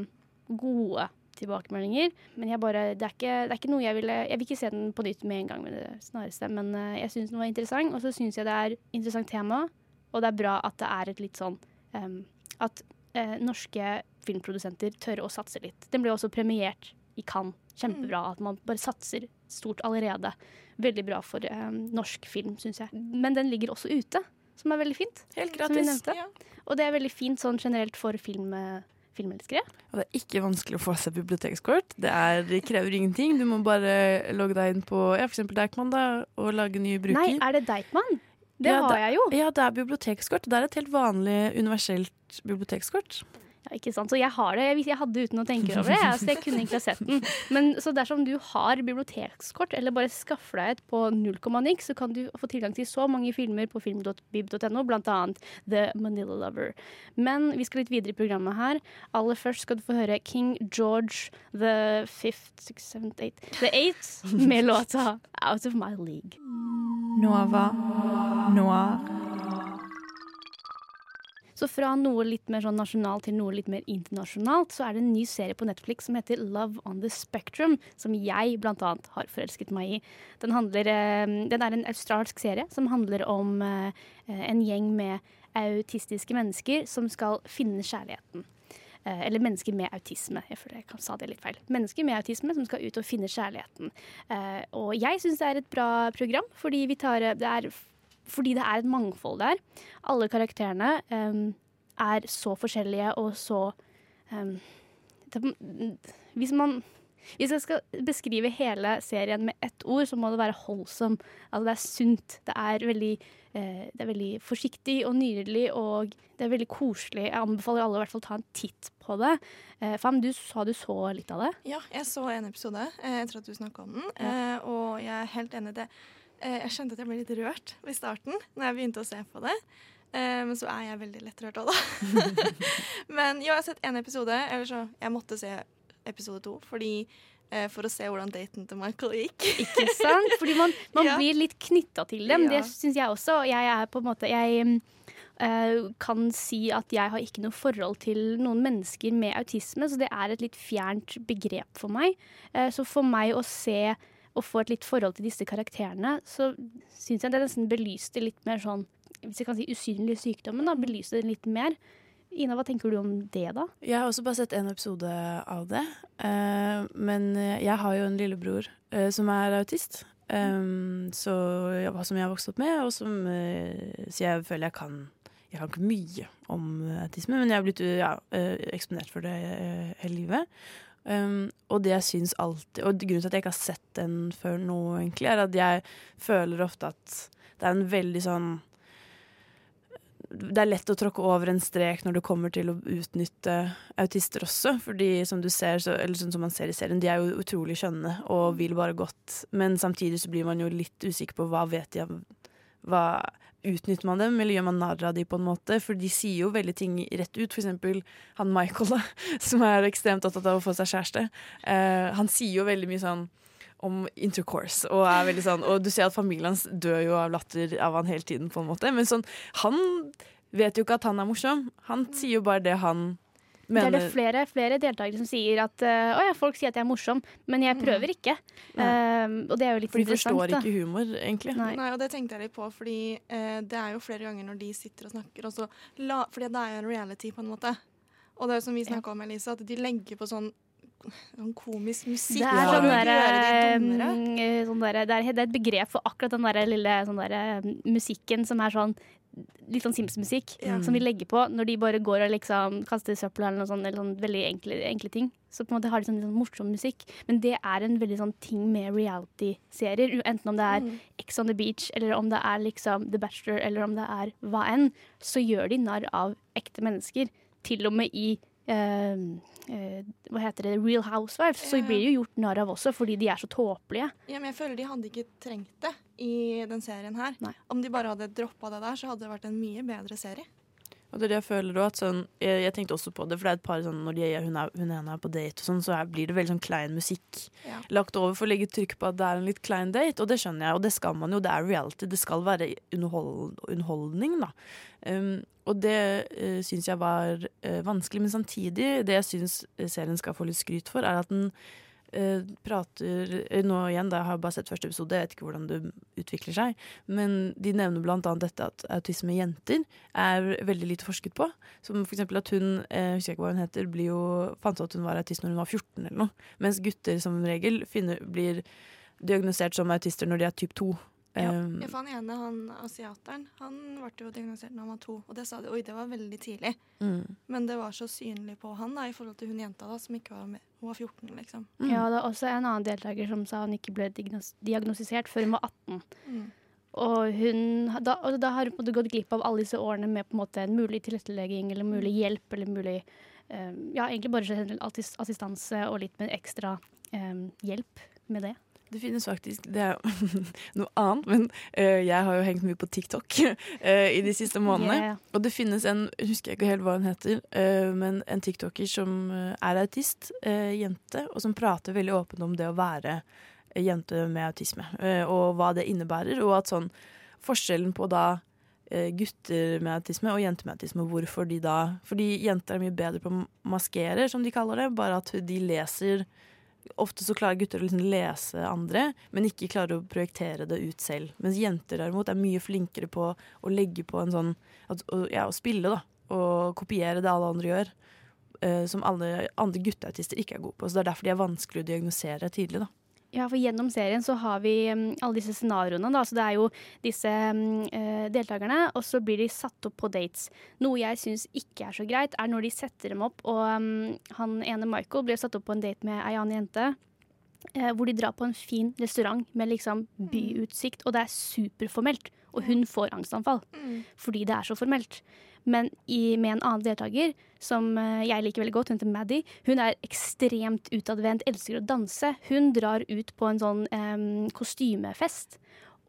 gode tilbakemeldinger. Men jeg bare, det, er ikke, det er ikke noe jeg ville Jeg vil ikke se den på nytt med en gang, med det snareste. Men uh, jeg syns den var interessant, og så syns jeg det er interessant tema. Og det er bra at det er et litt sånn um, At eh, norske filmprodusenter tør å satse litt. Den ble også premiert i Cannes. Kjempebra at man bare satser stort allerede. Veldig bra for eh, norsk film, syns jeg. Men den ligger også ute, som er veldig fint. Helt gratis. Ja. Og det er veldig fint sånn generelt for film, eh, filmelskere. Og det er ikke vanskelig å få seg bibliotekskort. Det, er, det krever ingenting. Du må bare logge deg inn på ja, f.eks. Deichman da, og lage ny bruker. Nei, er det Deichman? Det Ja, har jeg jo. Ja, det er bibliotekskort. Det er et helt vanlig universelt bibliotekskort. Ikke sant? Så jeg har det. Jeg, jeg hadde uten å tenke over det, Altså, så jeg kunne ikke ha sett den. Men så dersom du har bibliotekskort, eller bare skaffer deg et på null komma niks, så kan du få tilgang til så mange filmer på film.bib.no, blant annet The Manila Lover. Men vi skal litt videre i programmet her. Aller først skal du få høre King George the fifth, Six, seventh, Eight The Eight med låta Out of My League. Nova Noir. Så fra noe litt mer sånn nasjonalt til noe litt mer internasjonalt, så er det en ny serie på Netflix som heter Love on the Spectrum, som jeg annet har forelsket meg i. Den, handler, eh, den er en australsk serie som handler om eh, en gjeng med autistiske mennesker som skal finne kjærligheten. Eh, Eller mennesker med autisme. Jeg føler jeg sa det litt feil. Mennesker med autisme som skal ut og finne kjærligheten. Og jeg syns det er et bra program, fordi, vi tar, det er, fordi det er et mangfold der. Alle karakterene um, er så forskjellige og så um, det, Hvis man hvis jeg skal beskrive hele serien med ett ord, så må det være holdsom. Altså det er sunt. Det er veldig, eh, det er veldig forsiktig og nydelig, og det er veldig koselig. Jeg anbefaler alle å hvert fall ta en titt på det. Eh, Fam, du sa du så litt av det. Ja, jeg så en episode eh, etter at du snakka om den, eh, og jeg er helt enig i det. Eh, jeg skjønte at jeg ble litt rørt i starten når jeg begynte å se på det. Eh, men så er jeg veldig lettrørt òg, da. men jo, jeg har sett én episode, eller så Jeg måtte se episode to fordi, eh, for å se hvordan daten til Michael gikk. Ikke sant? Fordi man, man Ja. blir litt knytta til dem. Ja. Det syns jeg også. Jeg er på en måte Jeg eh, kan si at jeg har ikke noe forhold til noen mennesker med autisme, så det er et litt fjernt begrep for meg. Uh, så for meg å se og få et litt forhold til disse karakterene, så syns jeg det nesten belyste litt mer sånn Hvis jeg kan si usynlig sykdommen, da. Belyste det litt mer. Ina, hva tenker du om det, da? Jeg har også bare sett en episode av det. Uh, men jeg har jo en lillebror uh, som er autist. Um, så som jeg har vokst opp med, og som uh, Så jeg føler jeg kan Jeg kan ikke mye om autisme, men jeg har blitt ja, eksponert for det hele livet. Um, og det jeg syns alltid Og grunnen til at jeg ikke har sett den før nå, egentlig, er at jeg føler ofte at det er en veldig sånn det er lett å tråkke over en strek når det kommer til å utnytte autister også. Fordi som du ser, så, eller sånn som man ser i serien, de er jo utrolig skjønne og vil bare godt. Men samtidig så blir man jo litt usikker på hva vet de om hva Utnytter man dem, eller gjør man narr av dem på en måte? For de sier jo veldig ting rett ut. For eksempel han Michael, da, som er ekstremt opptatt av å få seg kjæreste. Eh, han sier jo veldig mye sånn om intercourse. Og, er veldig sånn, og du ser at familien hans dør jo av latter av han hele tiden, på en måte. Men sånn, han vet jo ikke at han er morsom. Han sier jo bare det han Det er det flere, flere deltakere som sier at uh, å ja, folk sier at jeg er morsom, men jeg prøver ikke. Uh, og det er jo litt For de interessant. forstår da. ikke humor, egentlig. Nei. Nei, og det tenkte jeg litt på, fordi uh, det er jo flere ganger når de sitter og snakker, og så la, fordi det er jo en reality på en måte. Og det er jo som vi snakka om, Elise, at de legger på sånn, sånn komisk musikk. Det er sånn der, de mm, sånn der, det, er- det er et begrep for akkurat den der lille sånn der, musikken som er sånn Litt sånn Sims-musikk Ja. som vi legger på når de bare går og liksom kaster søppel eller noe sånt. Eller sånn veldig enkle, enkle ting. Så på en måte har de sånn, sånn morsom musikk. Men det er en veldig sånn ting med reality-serier. Enten om det er Mm. Ex on the Beach, eller om det er liksom The Bachelor, eller om det er hva enn, så gjør de narr av ekte mennesker. Til og med i hva heter det, Real Housewives, så blir de jo gjort narr av også, fordi de er så tåpelige. Ja, men jeg føler de hadde ikke trengt det i den serien her. Nei. Om de bare hadde droppa det der, så hadde det vært en mye bedre serie. Og det er det jeg føler òg. sånn, jeg, jeg tenkte også på det, for det er et par sånn når de hun, er, hun ene er på date og sånn, så er, blir det veldig sånn klein musikk Ja. lagt over for å legge trykk på at det er en litt klein date, og det skjønner jeg, og det skal man jo, det er reality, det skal være underhold, underholdning, da. Um, og det uh, syns jeg var uh, vanskelig, men samtidig, det jeg syns serien skal få litt skryt for, er at den eh, prater eh, Nå igjen, da, jeg har bare sett første episode, jeg vet ikke hvordan det utvikler seg. Men de nevner annet dette at autisme i jenter er veldig lite forsket på. Som eksempel at hun, jeg husker ikke hva hun heter, blir jo, fant ut at hun var autist når hun var 14 eller noe. Mens gutter som regel finner, blir diagnosert som autister når de er type 2. Ja. For han ene, han asiateren, han ble jo diagnosert da han var to. Og det sa de, oi, det var veldig tidlig. mm. Men det var så synlig på han da, i forhold til hun jenta da, som ikke var med. Hun var 14, liksom. Mm. Ja, det er også en annen deltaker som sa han ikke ble diagnostisert før hun var 18. Mm. Og hun, da, og da har hun på en måte gått glipp av alle disse årene med på en måte en mulig tilrettelegging eller mulig hjelp eller mulig um, Ja, egentlig bare assistanse og litt med ekstra um, hjelp med det. Det finnes faktisk Det er noe annet, men uh, jeg har jo hengt mye på TikTok uh, i de siste månedene. Yeah. Og det finnes en, husker jeg ikke helt hva hun heter, uh, men en tiktoker som er autist, jente, og som prater veldig åpent om det å være jente med autisme, og hva det innebærer, og at sånn forskjellen på da gutter med autisme og jenter med autisme, hvorfor de da Fordi jenter er mye bedre på å maskere, som de kaller det, bare at de leser Ofte så klarer gutter å liksom lese andre, men ikke klarer å projektere det ut selv. Mens jenter derimot er mye flinkere på å legge på en sånn at, Ja, å spille, da. Og kopiere det alle andre gjør. Uh, som alle andre gutteautister ikke er gode på. Så det er derfor de er vanskelig å diagnosere tidlig. da. Ja, for gjennom serien så har vi um, alle disse scenarioene. Da. Så det er jo disse eh, deltakerne, og så blir de satt opp på dates. Noe jeg syns ikke er så greit, er når de setter dem opp, og um, han ene Michael blir satt opp på en date med ei annen jente. Eh, hvor de drar på en fin restaurant med liksom byutsikt, og det er superformelt. Og hun får angstanfall fordi det er så formelt. Men i, med en annen deltaker, som eh, jeg liker veldig godt, hun heter Maddie, hun er ekstremt utadvendt, elsker å danse. Hun drar ut på en sånn eh, kostymefest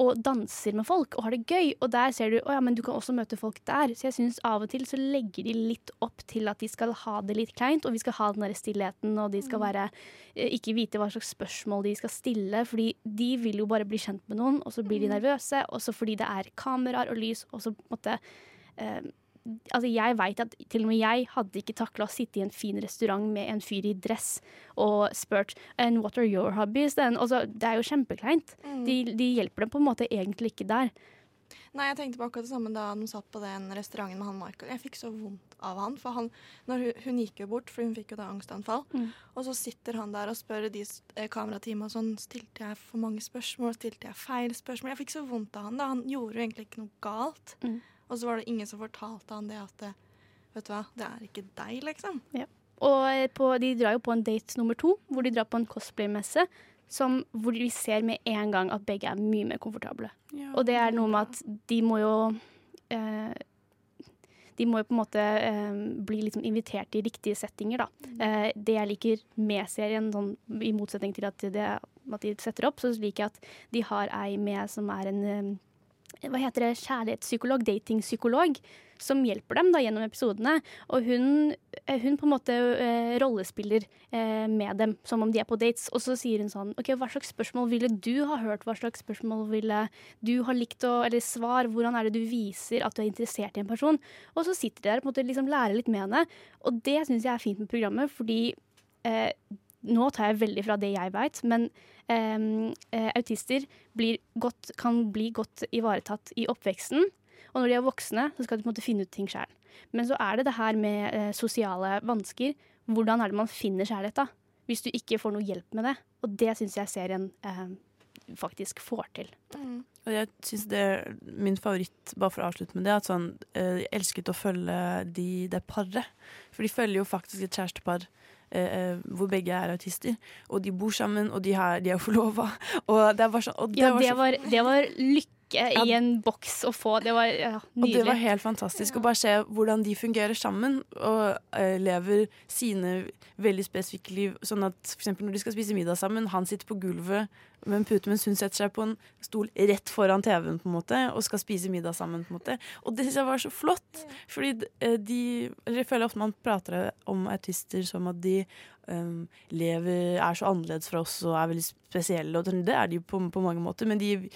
og danser med folk og har det gøy. Og der ser du å ja, men du kan også møte folk der. Så jeg syns av og til så legger de litt opp til at de skal ha det litt kleint, og vi skal ha den der stillheten, og de skal være eh, ikke vite hva slags spørsmål de skal stille. Fordi de vil jo bare bli kjent med noen, og så blir de nervøse. Også fordi det er kameraer og lys, og så på en måte eh, Altså jeg vet at til og med jeg hadde ikke takla å sitte i en fin restaurant med en fyr i dress og spurt And what are your hobbies? Altså, det er jo kjempekleint. De, de hjelper dem på en måte egentlig ikke der. Nei, jeg tenkte på akkurat det samme da de satt på den restauranten med han Michael. Jeg fikk så vondt av han, for han, når hun, hun gikk jo bort, for hun fikk jo da angstanfall. Mm. Og så sitter han der og spør de eh, kamerateamene og sånn, stilte jeg for mange spørsmål, stilte jeg feil spørsmål? Jeg fikk så vondt av han da, han gjorde jo egentlig ikke noe galt. Mm. Og så var det ingen som fortalte han det at, det, vet du hva, det er ikke deg, liksom. Og eh, på, de drar jo på en date nummer to, hvor de drar på en cosplay-messe. Som, hvor vi ser med en gang at begge er mye mer komfortable. Og det er noe med at de må jo eh, De må jo på en måte eh, bli liksom invitert i riktige settinger, da. Eh, det jeg liker med serien, sånn, i motsetning til at, det, at de setter opp, så liker jeg at de har ei med som er en eh, hva heter det, kjærlighetspsykolog, datingpsykolog, som hjelper dem da gjennom episodene. Og hun, eh, hun på en måte eh, rollespiller eh, med dem som om de er på dates. Og så sier hun sånn OK, hva slags spørsmål ville du ha hørt? Hva slags spørsmål ville du ha likt å Eller svar, hvordan er det du viser at du er interessert i en person? Og så sitter de der og på en måte liksom lærer litt med henne. Og det syns jeg er fint med programmet, fordi eh, nå tar jeg veldig fra det jeg veit, men autister blir godt, kan bli godt ivaretatt i oppveksten. Og når de er voksne, så skal de på en måte finne ut ting sjøl. Men så er det det her med eh, sosiale vansker. Hvordan er det man finner kjærlighet, da? Hvis du ikke får noe hjelp med det. Og det syns jeg serien eh, faktisk får til. Og jeg synes det er min favoritt, bare for å avslutte med det, at sånn, eh, jeg elsket å følge de, det paret. For de følger jo faktisk et kjærestepar eh, eh, hvor begge er autister. Og de bor sammen, og de, har, de er forlova. Og det er bare sånn ja, det var det var, det var ja. i en boks og få. Det var ja, Og det var helt fantastisk å bare se hvordan de fungerer sammen og uh, lever sine veldig spesifikke liv. Sånn at eksempel når de skal spise middag sammen, han sitter på gulvet med en pute, mens hun setter seg på en stol rett foran TV-en på en måte, og skal spise middag sammen. på en måte. Og det syns jeg var så flott. Fordi eh, de Eller jeg føler ofte man prater om artister som at de um, lever, er så annerledes fra oss og er veldig spesielle, og det er de på, på mange måter, men de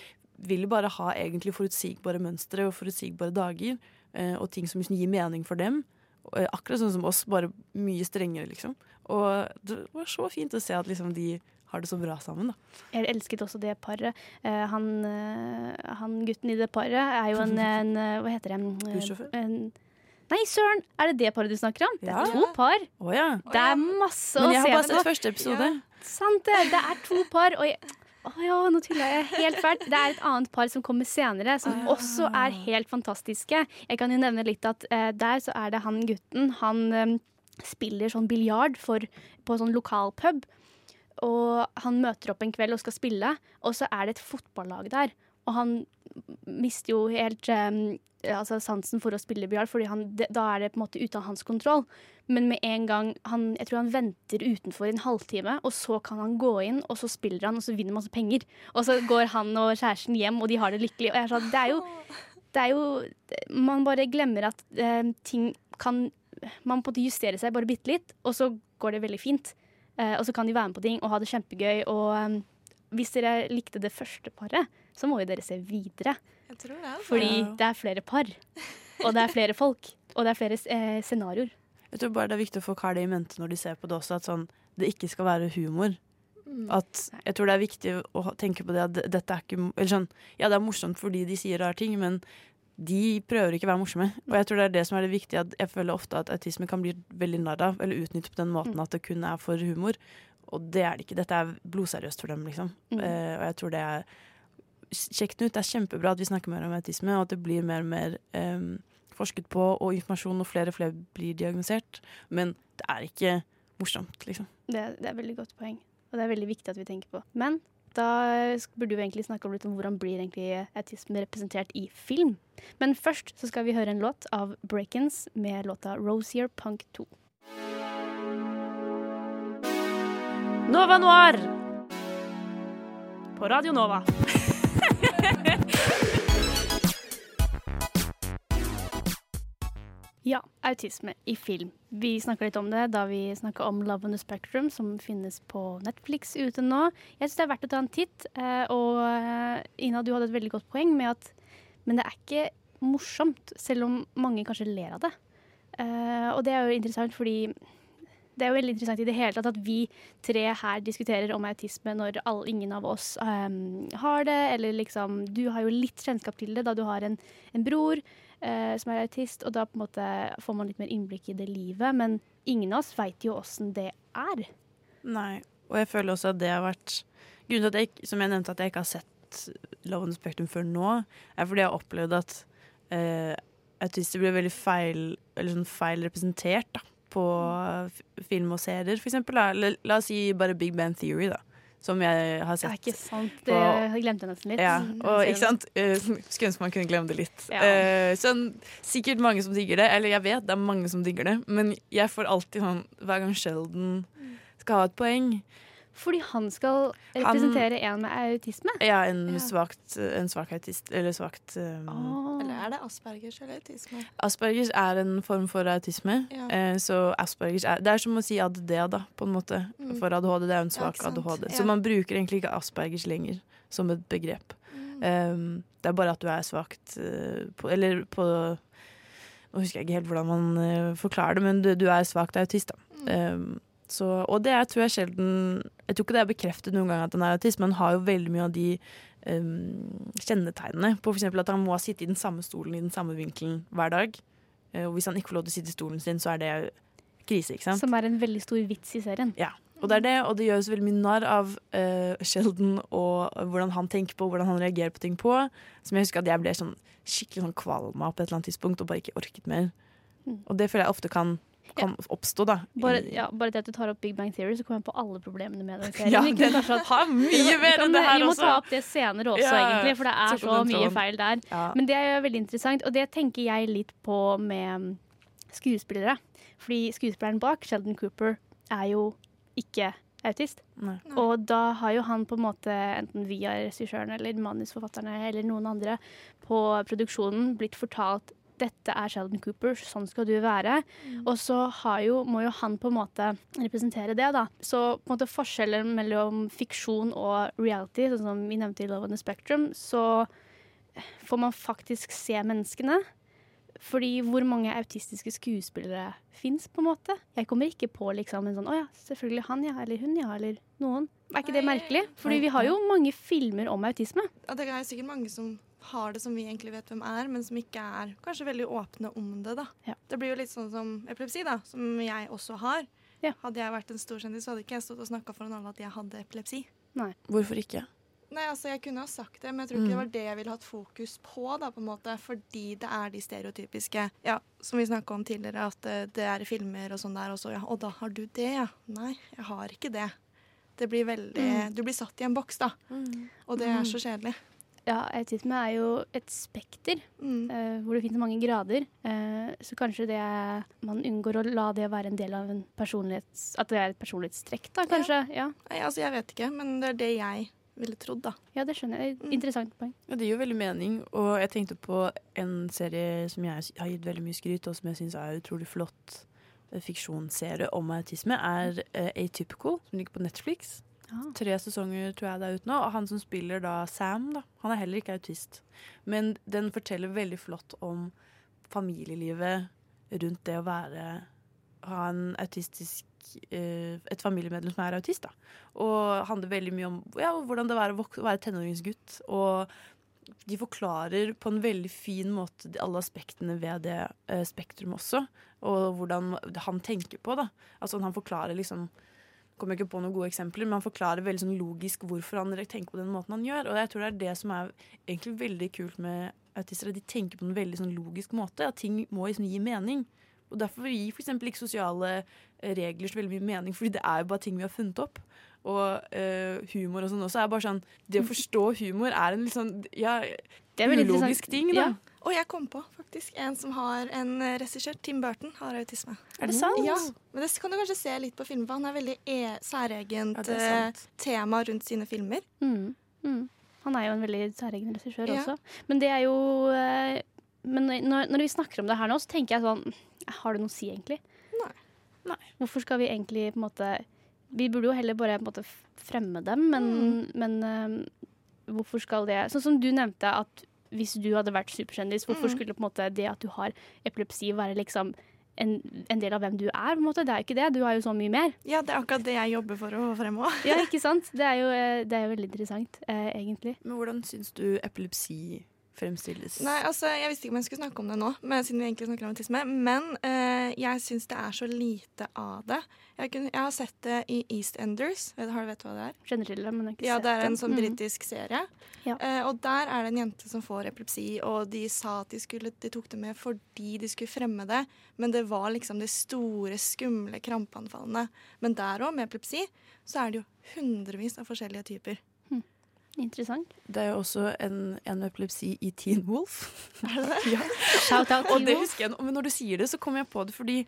vil bare ha egentlig forutsigbare mønstre og forutsigbare dager, eh, og ting som liksom gir mening for dem. Eh, akkurat sånn som oss, bare mye strengere, liksom. Og det var så fint å se at liksom de har det så bra sammen, da. Jeg elsket også det paret. Uh, han, uh, han gutten i det paret er jo en, en Hva heter det? Bussjåfør? Nei, søren! Er det det paret du snakker om? Det er to par. Oh, ja. Det er masse Men å jeg har se bare sett første episode. Sant det. Det er to par. Og jeg, å ja, nå tuller jeg helt fælt. Det er et annet par som kommer senere, som også er helt fantastiske. Jeg kan jo nevne litt at eh, der så er det han gutten. Han eh, spiller sånn biljard på sånn lokalpub. Og han møter opp en kveld og skal spille, og så er det et fotballag der. Og han mister jo helt um, altså sansen for å spille biljard, fordi da er det på en måte ute av hans kontroll. Men med en gang han, Jeg tror han venter utenfor en halvtime, og så kan han gå inn, og så spiller han, og så vinner masse penger. Og så går han og kjæresten hjem, og de har det lykkelig. Og jeg er sånn, det er jo, det er jo Man bare glemmer at eh, ting kan Man på en måte justerer seg bare bitte litt, og så går det veldig fint. Eh, og så kan de være med på ting og ha det kjempegøy. Og eh, hvis dere likte det første paret, så må jo dere se videre. Jeg tror det. Er, Fordi Ja. det er flere par, og det er flere folk, og det er flere eh, scenarioer. Jeg tror bare det er viktig å få har det i mente når de ser på det også, at sånn, det ikke skal være humor. At jeg tror det er viktig å tenke på det at dette er ikke eller sånn, Ja, det er morsomt fordi de sier rare ting, men de prøver ikke å være morsomme. Og jeg tror det er det som er det viktige. At jeg føler ofte at autisme kan bli veldig narr av, eller utnyttet på den måten at det kun er for humor. Og det er det ikke. Dette er blodseriøst for dem, liksom. Mm. Uh, og jeg tror det er Sjekk den ut. Det er kjempebra at vi snakker mer om autisme, og at det blir mer og mer um, forsket på, og informasjon, og flere og flere blir diagnosert. Men det er ikke morsomt, liksom. Det, det er veldig godt poeng, og det er veldig viktig at vi tenker på. Men da burde vi egentlig snakke om litt om hvordan blir egentlig autisme representert i film. Men først så skal vi høre en låt av Breakins med låta Rosier Punk 2. Nova Noir på Radio Nova. Ja, autisme i film. Vi snakka litt om det da vi snakka om Love on the Spectrum, som finnes på Netflix ute nå. Jeg syns det er verdt å ta en titt. eh, Og eh, Ina, du hadde et veldig godt poeng med at Men det er ikke morsomt, selv om mange kanskje ler av det. Eh, Og det er jo interessant fordi det er jo veldig interessant i det hele tatt at vi tre her diskuterer om autisme når all, ingen av oss um, har det, eller liksom Du har jo litt kjennskap til det da du har en, en bror uh, som er autist, og da på en måte får man litt mer innblikk i det livet, men ingen av oss veit jo åssen det er. Nei, og jeg føler også at det har vært Grunnen til at jeg, som jeg nevnte, at jeg ikke har sett Love on the Spectrum før nå, er fordi jeg har opplevd at uh, autister blir veldig feil, eller sånn feil representert da, på film og serier, for eksempel. La, la oss si bare Big Bang Theory, da. Som jeg har Det sett. er ikke sant. Det på- glemte jeg nesten litt. Ja, Mm, og ikke sant? Eh, Skulle ønske man kunne glemme det litt. Ja. Sånn, sikkert mange som digger det, eller jeg vet det er mange som digger det, men jeg får alltid sånn hver gang Sheldon skal ha et poeng. Fordi han skal representere en med autisme. Ja, en, Svakt, en svak autist, eller svakt um. Eller er det Aspergers eller autisme? Aspergers er en form for autisme, Ja. eh, så Aspergers er Det er som å si ADD, da, på en måte. Mm. For ADHD, det er jo en svak ja. ADHD. Ja. Så man bruker egentlig ikke Aspergers lenger som et begrep. Mm. Um, det er bare at du er svakt uh, på Eller på Nå husker jeg ikke helt hvordan man uh, forklarer det, men du, du er svakt autist, da. Um, så, og det er, tror jeg sjelden Jeg tror ikke det er bekreftet noen gang at han er autist, men han har jo veldig mye av de um, kjennetegnene på f.eks. at han må sitte i den samme stolen i den samme vinkelen hver dag. Eh, og hvis han ikke får lov til å sitte i stolen sin, så er det krise, ikke sant? Som er en veldig stor vits i serien. Ja, og det er det, og det gjøres veldig mye narr av uh, Sheldon og hvordan han tenker på, hvordan han reagerer på ting på. Som jeg husker at jeg ble sånn skikkelig sånn kvalm av på et eller annet tidspunkt og bare ikke orket mer. Mm. Og det føler jeg ofte kan kan oppstå, da. Bare, ja, bare det at du tar opp Big Bang Theory, så kommer jeg på alle problemene med den serien. Ja, den har mye mer enn det her Vi må også. ta opp det senere også, Ja, egentlig, for det er så mye feil der. Ja. Men det er jo veldig interessant, og det tenker jeg litt på med mm, skuespillere. Fordi skuespilleren bak, Sheldon Cooper, er jo ikke autist. Nei. Og da har jo han på en måte, enten via regissøren eller manusforfatterne eller noen andre på produksjonen, blitt fortalt dette er Sheldon Cooper, sånn skal du være. Og så har jo, må jo han på en måte representere det, da. Så på en måte forskjellen mellom fiksjon og reality, sånn som vi nevnte i Love on the Spectrum, så får man faktisk se menneskene. Fordi hvor mange autistiske skuespillere fins, på en måte? Jeg kommer ikke på liksom en sånn Å ja, selvfølgelig han, ja. Eller hun, ja. Eller noen. Er ikke det merkelig? Fordi vi har jo mange filmer om autisme. Ja, det er sikkert mange som har det som vi egentlig vet hvem er, men som ikke er kanskje veldig åpne om det. da. Ja. Det blir jo litt sånn som epilepsi, da, som jeg også har. Ja. Hadde jeg vært en stor kjendis, så hadde ikke jeg stått og snakka foran alle at jeg hadde epilepsi. Hvorfor ikke? Nei, altså Jeg kunne ha sagt det, men jeg tror ikke Mm. det var det jeg ville hatt fokus på. da, på en måte, Fordi det er de stereotypiske Ja, som vi snakka om tidligere, at eh, det er i filmer og sånn der også. Ja, og da har du det, ja. Nei, jeg har ikke det. Det blir veldig Du blir satt i en boks, da. Og det er så kjedelig. Ja, autisme er jo et spekter Mm. uh, hvor det finnes mange grader. Uh, så kanskje det er, man unngår å la det være en del av en personlighets... At det er et personlighetstrekk, da, kanskje. Ja, Nei, altså Jeg vet ikke, men det er det jeg ville trodd, da. ja det skjønner jeg. Mm. Interessant poeng. Ja, det gir jo veldig mening. Og jeg tenkte på en serie som jeg har gitt veldig mye skryt, og som jeg syns er utrolig flott eh, fiksjonsserie om autisme, er uh, Atypical, som ligger på Netflix. Tre sesonger tror jeg det er ute nå. Og han som spiller da Sam, da, han er heller ikke autist. Men den forteller veldig flott om familielivet rundt det å være ha en autistisk eh, et familiemedlem som er autist. da. Og handler veldig mye om ja, hvordan det er å være tenåringsgutt. Og de forklarer på en veldig fin måte alle aspektene ved det eh, spektrum også. Og hvordan han tenker på da. Altså Han forklarer liksom Kommer ikke på noen gode eksempler, men han forklarer veldig sånn logisk hvorfor han tenker på den måten han gjør. Og jeg tror det er det som er egentlig veldig kult med autister. at De tenker på en veldig sånn logisk måte. At ting må liksom gi mening. Og Derfor gir f.eks. ikke sosiale eh, regler så veldig mye mening, fordi det er jo bare ting vi har funnet opp. Og øh, humor og sånn også er bare sånn Det å forstå humor er en litt sånn ja, ulogisk ting, da. Ja. Og jeg kom på faktisk en som har en eh, regissør. Tim Burton har autisme. Er det sant? Ja, men det kan du kanskje se litt på filmen, for han har veldig e særegent Ja, er eh, tema rundt sine filmer. Mm. Mm. Han er jo en veldig særegen regissør Ja. også. Men det er jo eh, Men når, når vi snakker om det her nå, så tenker jeg sånn Har det noe å si, egentlig? Nei. Nei. Hvorfor skal vi egentlig på en måte Vi burde jo heller bare på en måte fremme dem, men, men um, hvorfor skal det Sånn som du nevnte, at hvis du hadde vært superkjendis, hvorfor Mm. skulle på en måte det at du har epilepsi, være liksom en, en del av hvem du er? på en måte? Det er jo ikke det. Du har jo så mye mer. Ja, det er akkurat det jeg jobber for å få frem òg. Ja, ikke sant? Det er jo, eh, det er jo veldig interessant, eh, egentlig. Men hvordan syns du epilepsi fremstilles? Nei, altså, Jeg visste ikke om jeg skulle snakke om det nå, men, siden vi egentlig snakker om autisme. Men eh, jeg syns det er så lite av det. Jeg, kunne, jeg har sett det i EastEnders. Vet, har du vet hva det er? Kjenner til det, men ikke Ja, sett det er en sånn Mm. britisk serie. Ja. Eh, og der er det en jente som får epilepsi, og de sa at de, skulle, de tok det med fordi de skulle fremme det, men det var liksom de store, skumle krampeanfallene. Men der òg, med epilepsi, så er det jo hundrevis av forskjellige typer. Interessant. Det er jo også en, en med epilepsi i Teen Wolf. Er det det? ja. Shout out Og Teen det Wolf. husker jeg, men når du sier det, så kommer jeg på det, fordi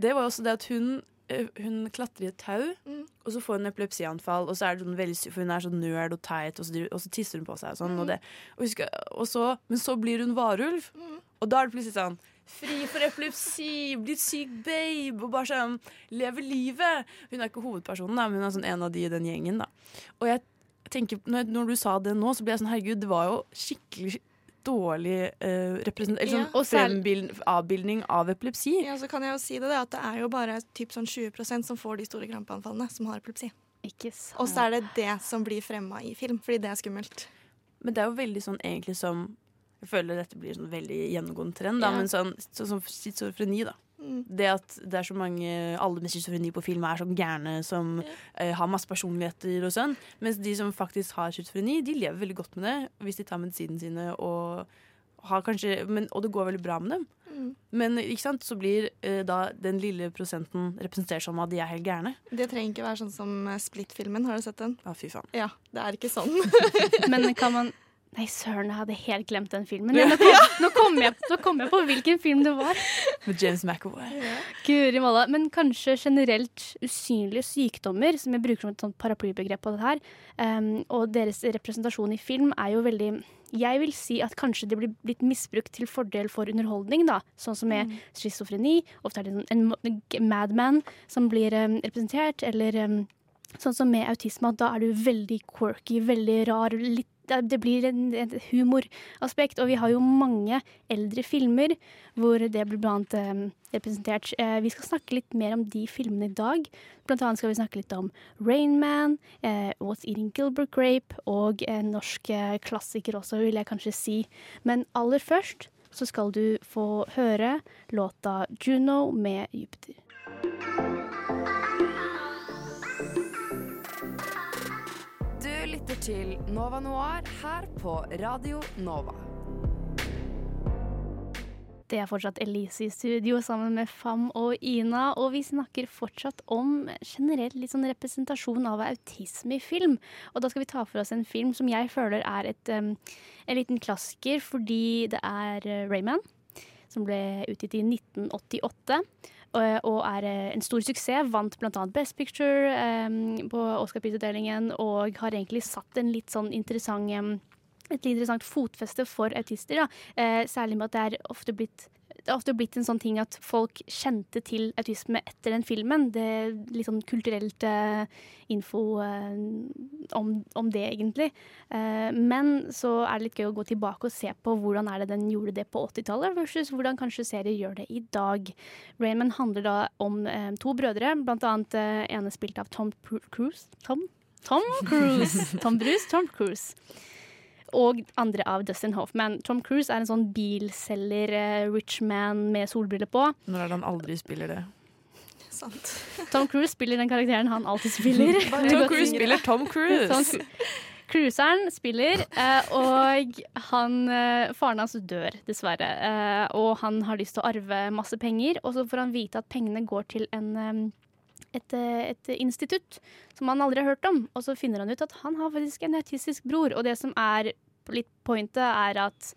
det var også det at hun eh, hun klatrer i et tau, Mm. og så får hun epilepsianfall. Og så er det sånn veldig, for hun er sånn nerd og teit, og så, og så tisser hun på seg. Og sånn, og det, og husker, og så, men så blir hun varulv, Mm. og da er det plutselig sånn Fri for epilepsi, blitt syk babe, og bare sånn Leve livet. Hun er ikke hovedpersonen, da, men hun er sånn en av de i den gjengen. da Og jeg tenker, når, når du sa det nå, så ble jeg sånn Herregud, det var jo skikkelig dårlig eh, represent- eller sånn Ja. Frembild- avbildning av epilepsi. Ja, så kan jeg jo si det, det at det er jo bare typ sånn 20% som får de store krampeanfallene, som har epilepsi. Ikke sant. Og så er det det som blir fremma i film, fordi det er skummelt. Men det er jo veldig sånn egentlig som Jeg føler dette blir sånn veldig gjennomgående trend, da, Ja. men sånn, sånn som schizofreni, da. Mm. Det at det er så mange Alle med schizofreni på film er sånn gærne som uh, har masse personligheter og sånn. Mens de som faktisk har schizofreni, de lever veldig godt med det hvis de tar medisinene sine og har kanskje men, Og det går veldig bra med dem. Mm. Men ikke sant, så blir uh, da den lille prosenten representert som at de er helt gærne. Det trenger ikke være sånn som eh, Split-filmen. Har du sett den? Ja, fy faen. Ja, det er ikke sånn. Men kan man Nei, søren, jeg hadde helt glemt den filmen. Nå kom, nå, kom jeg, nå kom jeg på hvilken film det var. Med James McAvoy. Guri malla. Men kanskje generelt usynlige sykdommer, som jeg bruker som et sånt paraplybegrep på det her, um, og deres representasjon i film er jo veldig jeg vil si at kanskje det blir blitt misbrukt til fordel for underholdning, da. Sånn som med schizofreni. Ofte er det en, en madman som blir um, representert, eller um, sånn som med autisme, at da er du veldig quirky, veldig rar, litt det blir en, humoraspekt, og vi har jo mange eldre filmer hvor det blir blant eh, representert. Eh, vi skal snakke litt mer om de filmene i dag. Blant annet skal vi snakke litt om Rain Man, eh, What's Eating Gilbert Grape og en norsk eh, klassiker også, vil jeg kanskje si. Men aller først så skal du få høre låta Juno med Jupiter. Lytter til Nova Noir her på Radio Nova. Det er fortsatt Elise i studio sammen med Fam og Ina, og vi snakker fortsatt om generelt litt sånn representasjon av autisme i film. Og da skal vi ta for oss en film som jeg føler er et, um, en liten klasker, fordi det er uh, Rayman, som ble utgitt i 1988. Og, og er uh, en stor suksess. Vant bl.a. Best Picture um, på Oscar-prisutdelingen, og har egentlig satt en litt sånn interessant et litt interessant fotfeste for autister. Da. Eh, særlig med at det er ofte blitt det er ofte blitt en sånn ting at folk kjente til autisme etter den filmen. Det er litt sånn kulturelt uh, info uh, om, om, det, egentlig. Uh, men så er det litt gøy å gå tilbake og se på hvordan er det den gjorde det på 80-tallet, versus hvordan kanskje serier gjør det i dag. Raymond handler da om to brødre, blant annet ene spilt av Tom Cruise. Tom? Tom Cruise. Tom Bruce? Tom Cruise og andre av Dustin Hoffman. Tom Cruise er en sånn bilselger, uh, rich man med solbriller på. Når er det han aldri spiller det? Sant. Tom Cruise spiller den karakteren han alltid spiller. Tom Cruise spiller Tom Cruise! Tom Cruiseren spiller, uh, og han, uh, faren hans dør, dessverre. og han har lyst til å arve masse penger, og så får han vite at pengene går til en um, et, et, institutt som han aldri har hørt om. Og så finner han ut at han har faktisk en autistisk bror. Og det som er litt pointet, er at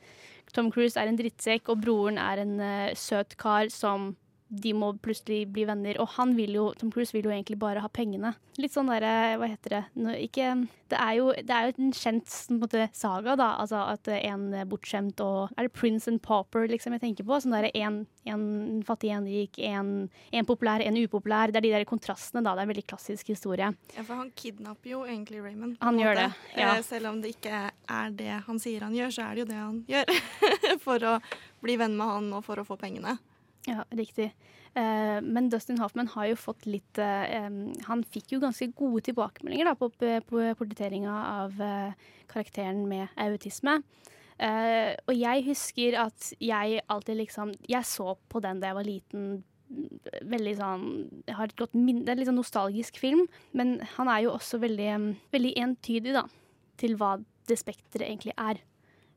Tom Cruise er en drittsekk, og broren er en uh, søt kar som de må plutselig bli venner. Og han vil jo, Tom Cruise vil jo egentlig bare ha pengene. Litt sånn derre, hva heter det Nå, ikke, det, er jo, det er jo en kjent måte, saga, da. Altså at en bortskjemt og Er det Prince and Pauper liksom jeg tenker på? Sånn derre en, en fattig, en rik, en, en populær, en upopulær. Det er de der kontrastene, da. Det er en veldig klassisk historie. Ja, for han kidnapper jo egentlig Raymond. Han gjør det, ja. Eh, selv om det ikke er det han sier han gjør, så er det jo det han gjør. for å bli venn med han og for å få pengene. Ja, riktig. Eh, men Dustin Hoffman har jo fått litt um, Han fikk jo ganske gode tilbakemeldinger da, på, på portretteringa av eh, karakteren med autisme. og jeg husker at jeg alltid liksom Jeg så på den da jeg var liten. Veldig sånn jeg har et godt minne, Det er en litt sånn nostalgisk film, men han er jo også veldig, veldig entydig da, til hva det spekteret egentlig er.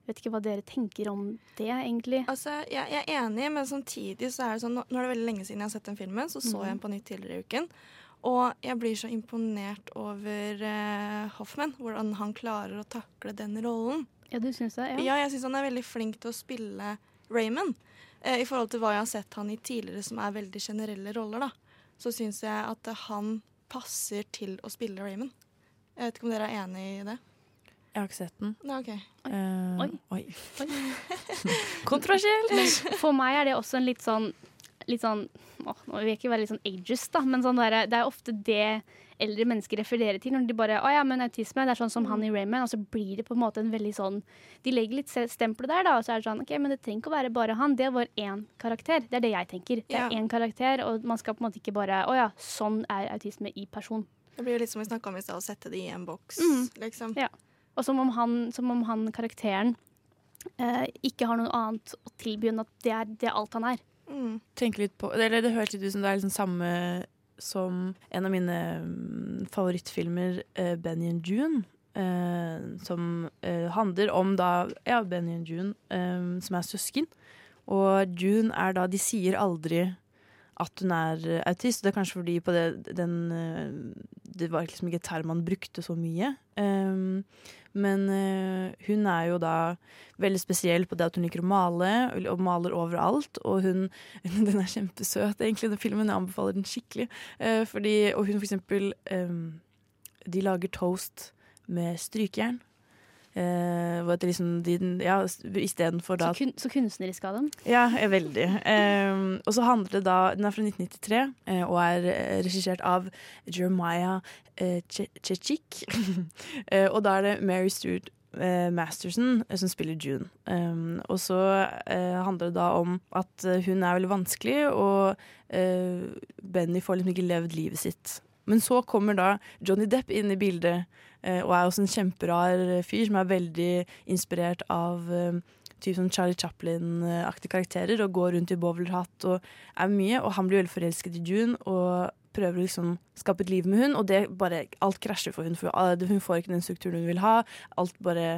Vet ikke hva dere tenker om det, egentlig. Altså, jeg, jeg, er enig, men samtidig så er det sånn Nå er det veldig lenge siden jeg har sett den filmen, så så jeg den på nytt tidligere i uken. Og jeg blir så imponert over uh, Hoffman, hvordan han klarer å takle den rollen. Ja, du synes det? Ja, ja jeg syns han er veldig flink til å spille Raymond. Uh, I forhold til hva jeg har sett han i tidligere som er veldig generelle roller, da. Så syns jeg at uh, han passer til å spille Raymond. Jeg vet ikke om dere er enig i det? Jeg har ikke sett den. Nei, ok. Uh, oi. oi. Kontroversielt! For meg er det også en litt sånn Litt sånn å, Nå vil jeg ikke være litt sånn ageist, da, men sånn der, det er ofte det eldre mennesker refererer til når de bare Å ja, men autisme, det er sånn som han i Raymond. Og så blir det på en måte en veldig sånn De legger litt stempler der, da, og så er det sånn OK, men det trenger ikke å være bare han. Det var én karakter. Det er det jeg tenker. Det er Ja. én karakter, og man skal på en måte ikke bare Å ja, sånn er autisme i person. Det blir jo litt som vi snakka om i stad, å sette det i en boks, Mm. liksom. Ja. Og som om han, som om han karakteren eh, ikke har noe annet å tilby enn at det er, det er alt han er. Mm. På Eller det høres litt ut som det er liksom samme som en av mine mm, favorittfilmer, eh, Benny and June. eh, som eh, handler om da ja, Benny and June, eh, som er søsken. Og June er da De sier aldri at hun er eh, autist. Det er kanskje fordi på det, den eh, Det var liksom ikke et term man brukte så mye. Um, men uh, hun er jo da veldig spesiell på det at hun liker å male, og maler overalt. Og hun Den er kjempesøt, egentlig, den filmen. Jeg anbefaler den skikkelig. Uh, fordi, og hun for eksempel um, De lager toast med strykejern. Eh, hvor at liksom de, ja, Istedenfor da Så, kun, så kunstnerisk av dem. ja, eh, veldig. Um, og så handler det da Den er fra 1993 uh, og er eh, regissert av Jeremiah uh, Chechik. uh, og da er det Mary Stuart eh, Masterson eh, som spiller June. Um, og så uh, handler det da om at eh, hun er veldig vanskelig, og uh, Benny får liksom ikke levd livet sitt. Men så kommer da Johnny Depp inn i bildet, eh, og er også en kjemperar fyr som er veldig inspirert av eh, typ sånn Charlie Chaplin-aktige karakterer og går rundt i bowlerhatt og er mye. Og han blir veldig forelsket i June og prøver å liksom skape et liv med hun, og det bare, alt krasjer for hun, for hun får ikke den strukturen hun vil ha. Alt bare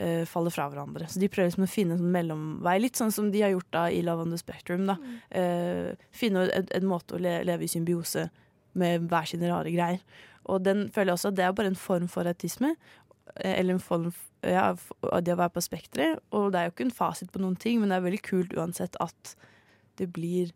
eh, faller fra hverandre. Så de prøver liksom å finne en sånn mellomvei, litt sånn som de har gjort da i Love on the Spectrum. da. Eh, finne en, en måte å le, leve i symbiose med hver sine rare greier. Og den føler jeg også at det er bare en form for autisme. eh, Eller en form ja, det å være på spekteret. Og det er jo ikke en fasit på noen ting, men det er veldig kult uansett at det blir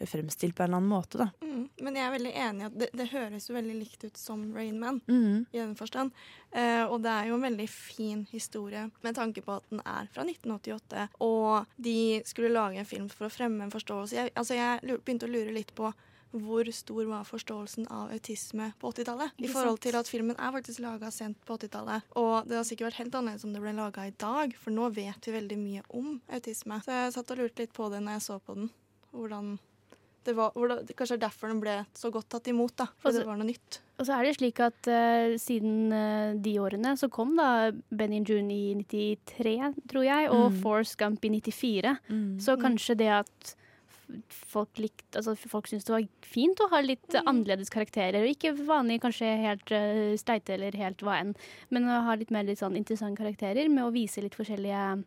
fremstilt på en eller annen måte, da. Mm, men jeg er veldig enig i at det, det høres jo veldig likt ut som Rain Man. Mhm. I den forstand. Eh, og det er jo en veldig fin historie med tanke på at den er fra 1988. Og de skulle lage en film for å fremme en forståelse. Jeg, altså jeg begynte å lure litt på hvor stor var forståelsen av autisme på 80-tallet? I forhold til at filmen er faktisk laga sent på 80-tallet. Og det har sikkert vært helt annerledes om det ble laga i dag, for nå vet vi veldig mye om autisme. Så jeg satt og lurte litt på det når jeg så på den. Hvordan det var, hvordan, Kanskje er derfor den ble så godt tatt imot, da. For Altså- det var noe nytt. Og så er det slik at uh, siden uh, de årene så kom da Benny June i 93, tror jeg, og Mm. Force Gump i 94. Mm. Så kanskje det at folk likte altså folk syntes det var fint å ha litt eh, annerledes karakterer. Og ikke vanlig kanskje helt uh, steite eller helt hva enn, men å ha litt mer litt sånn interessante karakterer med å vise litt forskjellige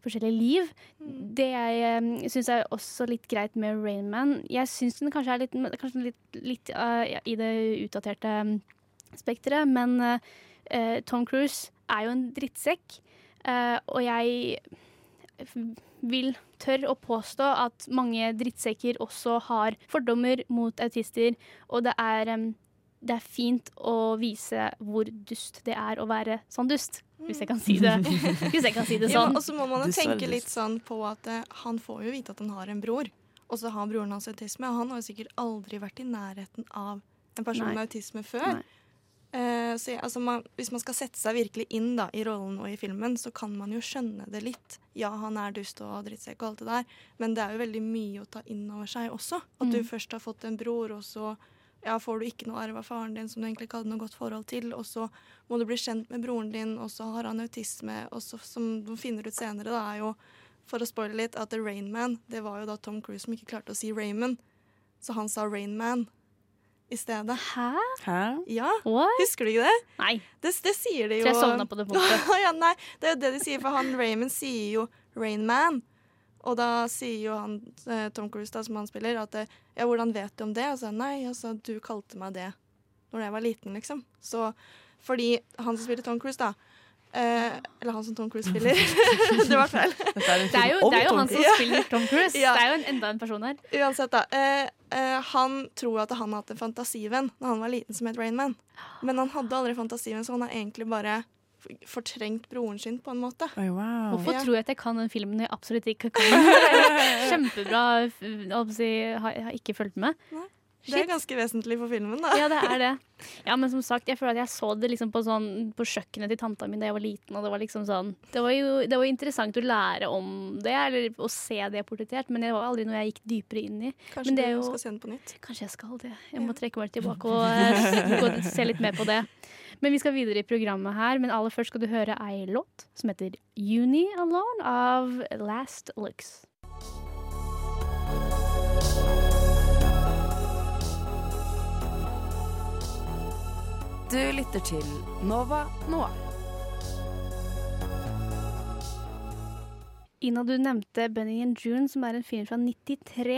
forskjellige liv. Det jeg um, syns er også litt greit med Rain Man Jeg syns den kanskje er litt, kanskje litt, litt uh, i det utdaterte um, spekteret, men uh, eh, Tom Cruise er jo en drittsekk, uh, og jeg vil tør å påstå at mange drittsekker også har fordommer mot autister, og det er, det er fint å vise hvor dust det er å være sånn dust, hvis jeg kan si det, hvis jeg kan si det sånn. Ja, og så må man jo tenke litt sånn på at eh, han får jo vite at han har en bror, og så har broren hans autisme, og han har jo sikkert aldri vært i nærheten av en person Nei. med autisme før. Nei. Eh, så altså man, hvis man skal sette seg virkelig inn da, i rollen og i filmen, så kan man jo skjønne det litt. Ja, han er dust og drittsekk og alt det der, men det er jo veldig mye å ta inn over seg også. At du Mm. først har fått en bror, og så ja, får du ikke noe arv av faren din som du egentlig ikke hadde noe godt forhold til, og så må du bli kjent med broren din, og så har han autisme, og så, som du finner ut senere, da, er jo, for å spoile litt, at The Rain Man, det var jo da Tom Cruise som ikke klarte å si Raymond, så han sa Rain Man i stedet. Hæ? Hæ? Ja, What? husker du ikke det? Nei, Det, det sier de jo. så jeg sovna på det punktet. ja, nei, det er jo det de sier, for han Raymond sier jo Rain Man. Og da sier jo han, eh, Tom Cruise, da, som han spiller, at eh, ja, hvordan vet du om det? Og så nei, altså, du kalte meg det når jeg var liten, liksom. Så fordi han som spiller Tom Cruise, da eh, Eller han som Tom Cruise spiller. det var feil. Det er Det er jo, det er jo han som spiller Tom Cruise. Ja. Det er jo en, enda en person her. Uansett, da. Eh, eh, han tror at han har hatt en fantasivenn da han var liten som het Rainman. Men han hadde aldri fantasivenn, så han har egentlig bare fortrengt broren sin på en måte. Oi, wow. Hvorfor Ja. tror jeg at jeg kan den filmen når jeg absolutt ikke kan? Kjempebra. jeg har, ikke fulgt med. Det er ganske vesentlig for filmen, da. Ja, det er det. Ja, men som sagt, jeg føler at jeg så det liksom på, sånn, på kjøkkenet til tanta mi da jeg var liten. Og det var liksom sånn Det var jo det var interessant å lære om det, eller å se det portrettert, men det var aldri noe jeg gikk dypere inn i. Kanskje Men det du jo- skal se den på nytt. Kanskje jeg skal det. Jeg må trekke meg tilbake og eh, og se litt mer på det. Men vi skal videre i programmet her. Men aller først skal du høre ei låt som heter Uni Alone av Last Looks. Du lytter til Nova Noir. Ina, du nevnte Benny and June, som er en film fra 93.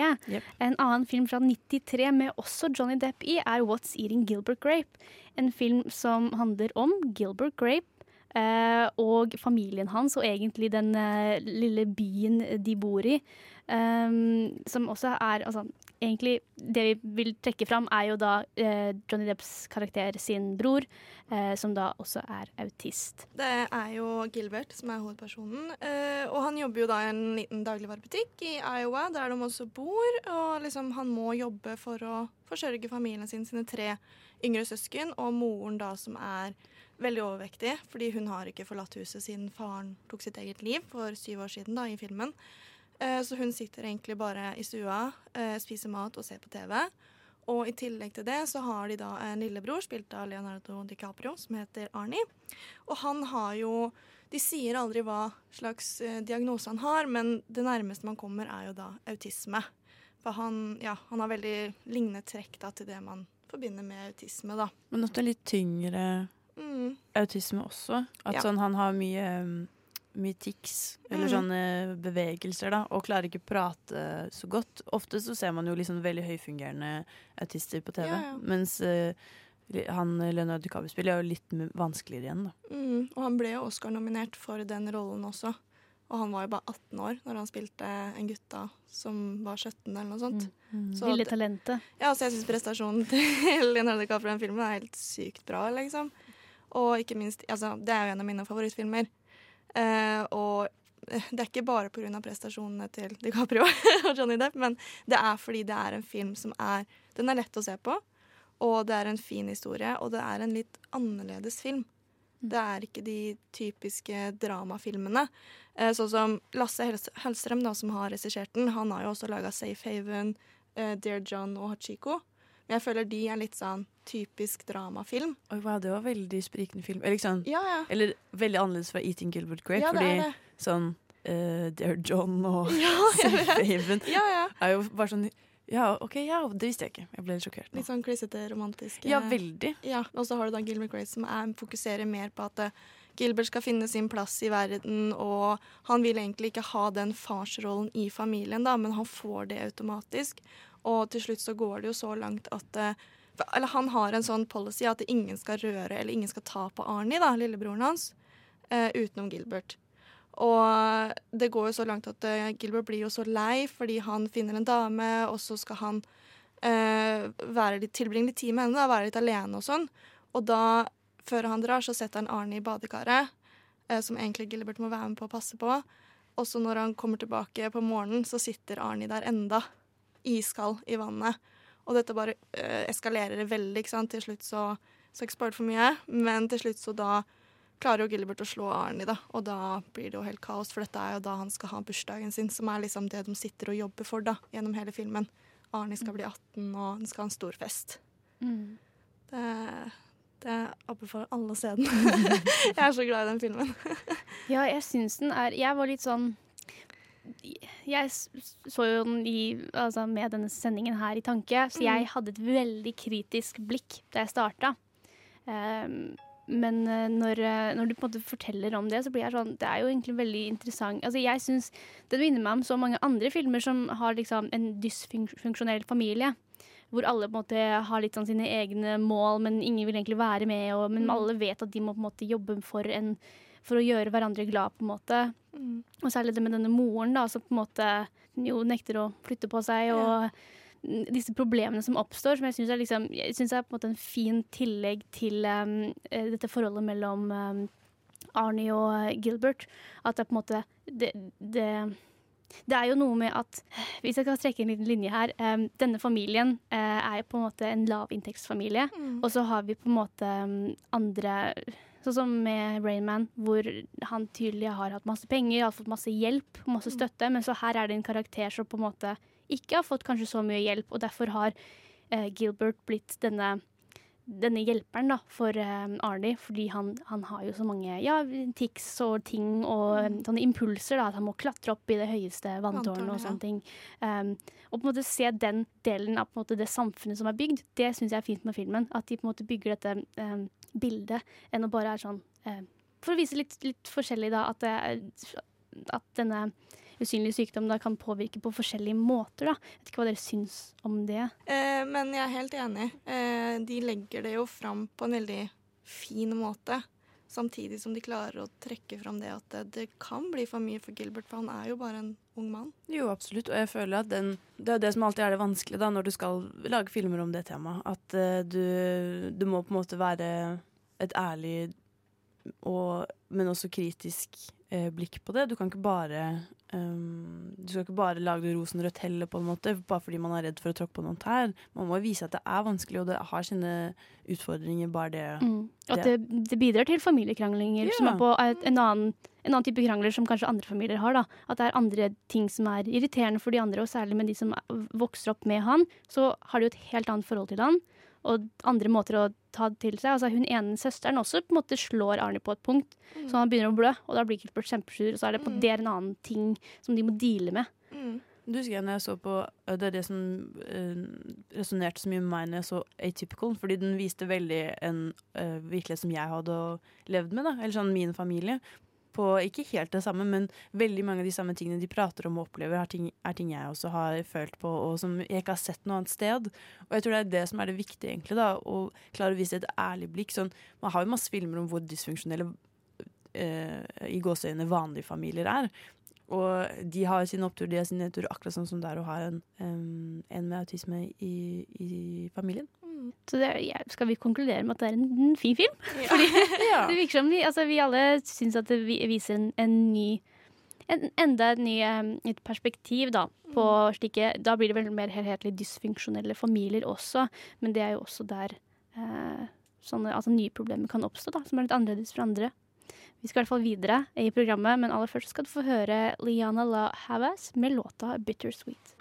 En annen film fra 93 med også Johnny Depp i, er What's Eating Gilbert Grape. En film som handler om Gilbert Grape eh, og familien hans, og egentlig den eh, lille byen de bor i. Um, som også er altså, Egentlig det vi vil trekke fram, er jo da eh, Johnny Depps karakter sin bror, eh, som da også er autist. Det er jo Gilbert som er hovedpersonen. eh, og han jobber jo da i en liten dagligvarebutikk i Iowa, der de også bor. Og liksom han må jobbe for å forsørge familien sin, sine tre yngre søsken, og moren da som er veldig overvektig, fordi hun har ikke forlatt huset siden faren tok sitt eget liv for syv år siden da, i filmen. Eh, Så hun sitter egentlig bare i stua, eh, spiser mat og ser på TV. Og i tillegg til det så har de da en lillebror, spilt av Leonardo DiCaprio, som heter Arnie. Og han har jo De sier aldri hva slags eh, diagnose han har, men det nærmeste man kommer, er jo da autisme. For han, ja, han har veldig lignende trekk da, til det man forbinder med autisme, da. Men at det er litt tyngre Mm. autisme også. At Ja. sånn han har mye, um, mye tics, eller Mm. sånne bevegelser, da, og klarer ikke å prate så godt. Ofte så ser man jo liksom veldig høyfungerende autister på TV, Ja, ja. mens uh, han Leonardo DiCaprio spiller er jo litt vanskeligere igjen, da. Mm, og han ble jo Oscar-nominert for den rollen også. Og han var jo bare 18 år når han spilte en gutta som var 17 eller noe sånt. Så Lille talentet. Ja, så jeg syns prestasjonen til Leonardo DiCaprio i den filmen er helt sykt bra, liksom. Og ikke minst altså, Det er jo en av mine favorittfilmer. Eh, og eh, det er ikke bare pga. prestasjonene til DiCaprio og Johnny Depp, men det er fordi det er en film som er Den er lett å se på, og det er en fin historie, og det er en litt annerledes film. Det er ikke de typiske dramafilmene. Eh, sånn som Lasse Hellstrøm, da, som har regissert den, han har jo også laga Safe Haven, eh, Dear John og Hachiko. Men jeg føler de er litt sånn typisk dramafilm. Oi, wow, det var veldig sprikende film. Eller, sånn, Ja, ja. eller veldig annerledes fra Eating Gilbert Grape, Ja, fordi det. sånn uh, Dear John og Ja. Safe Ja, ja. er jo bare sånn Ja, OK, ja, det visste jeg ikke. Jeg ble litt sjokkert. nå. Litt sånn klissete, romantisk. Ja, veldig. Ja, Og så har du da Gilbert Grace, som er, fokuserer mer på at eh, Gilbert skal finne sin plass i verden, og han vil egentlig ikke ha den farsrollen i familien, da, men han får det automatisk. Og til slutt så går det jo så langt at eh, Eller han har en sånn policy at ingen skal røre eller ingen skal ta på Arnie, da, lillebroren hans, uh, utenom Gilbert. Og det går jo så langt at uh, Gilbert blir jo så lei fordi han finner en dame, og så skal han uh, litt, tilbringe litt tid med henne, da, være litt alene og sånn. Og da, før han drar, så setter han Arnie i badekaret, som egentlig Gilbert må være med på å passe på. Og så når han kommer tilbake på morgenen, så sitter Arnie der enda, iskald i vannet. Og dette bare eh, eskalerer veldig, ikke sant. Til slutt så Skal ikke spoile for mye, men til slutt så da klarer jo Gilbert å slå Arnie, da. Og da blir det jo helt kaos, for dette er jo da han skal ha bursdagen sin, som er liksom det de sitter og jobber for, da, gjennom hele filmen. Arnie skal bli 18, og han skal ha en stor fest. Mm. Det, det anbefaler alle å se den. jeg er så glad i den filmen. Ja, jeg syns den er Jeg var litt sånn Jeg så jo den i, altså med denne sendingen her i tanke, så jeg Mm. hadde et veldig kritisk blikk da jeg starta. Um, men eh, når, eh, når du på en måte forteller om det, så blir jeg sånn Det er jo egentlig veldig interessant. Altså jeg synes Det minner meg om så mange andre filmer som har liksom en dysfunksjonell familie. Hvor alle på en måte har litt sånn sine egne mål, men ingen vil egentlig være med. Og, men Mm. alle vet at de må på en måte jobbe for, en, for å gjøre hverandre glad. på en måte. Mm. Og særlig det med denne moren, da, som på en måte jo nekter å flytte på seg. og disse problemene som oppstår, som jeg syns er, liksom, jeg synes er på en måte en fin tillegg til um, eh, dette forholdet mellom um, Arnie og eh, Gilbert. At det er på en måte det, det, det er jo noe med at Hvis jeg kan trekke en liten linje her. um, denne familien uh, er på en måte en lavinntektsfamilie. Mm. Og så har vi på en måte um, andre Sånn som med Rainman, hvor han tydelig har hatt masse penger, har fått masse hjelp masse støtte, men så her er det en karakter som på en måte ikke har fått kanskje så mye hjelp, og derfor har eh, Gilbert blitt denne denne hjelperen da, for eh, Arnie, fordi han, han har jo så mange ja, tics og ting og mm. sånne impulser. da, At han må klatre opp i det høyeste vanntårnet og sånne ja. ting. Um, og på en måte se den delen av på en måte, det samfunnet som er bygd, det syns jeg er fint med filmen. At de på en måte bygger dette um, bilde enn å bare være sånn eh, For å vise litt, litt forskjellig, da, at, det er, at denne usynlige sykdommen da kan påvirke på forskjellige måter. da. Jeg vet ikke hva dere syns om det. Eh, men jeg er helt enig. Eh, de legger det jo fram på en veldig fin måte. Samtidig som de klarer å trekke fram det at det, det kan bli for mye for Gilbert, for han er jo bare en ung mann. Jo, absolutt. Og jeg føler at den, det er det som alltid er det vanskelige da, når du skal lage filmer om det temaet. At uh, du, du må på en måte være et ærlig og, men også kritisk eh, blikk på det. Du kan ikke bare um, Du skal ikke bare lage det rosenrødt heller, på en måte, bare fordi man er redd for å tråkke på noen tær. Man må vise at det er vanskelig, og det har sine utfordringer, bare det. Mm. At det, det, bidrar til familiekranglinger, Ja. som er på et, en, annen, en annen type krangler som kanskje andre familier har. da. At det er andre ting som er irriterende for de andre, og særlig med de som er- vokser opp med han, så har de jo et helt annet forhold til han. Og andre måter å ta det til seg. Altså Hun ene søsteren også på en måte slår Arnie på et punkt, så han begynner å blø, og da blir Gilbert kjempesur. Og så er det på Mm. det er en annen ting som de må deale med. Du husker jeg når jeg så på øh, Det er det som uh, resonnerte så mye med meg når jeg så Atypical, fordi den viste veldig en uh, virkelighet som jeg hadde levd med, da. Eller sånn min familie. På ikke helt det samme, men veldig mange av de samme tingene de prater om og opplever, er ting, er ting jeg også har følt på, og som jeg ikke har sett noe annet sted. Og jeg tror det er det som er det viktige, egentlig, da. Å klare å vise et ærlig blikk. Sånn, man har jo masse filmer om hvor dysfunksjonelle eh, i gåseøyne vanlige familier er. Og de har sin opptur, de har sin nedtur, akkurat sånn som det er å ha en, en med autisme i, i familien. Så det, ja, skal vi konkludere med at det er en, en fin film? Ja. Fordi Ja. det virker som vi, altså, vi alle syns at det viser en, en ny en, Enda et ny em, et perspektiv da, på slike Da blir det vel mer helhetlig dysfunksjonelle familier også, men det er jo også der eh, sånne altså, nye problemer kan oppstå, da, som er litt annerledes for andre. Vi skal i hvert fall videre i programmet, men aller først skal du få høre Liana La Havas med låta 'Bittersweet'.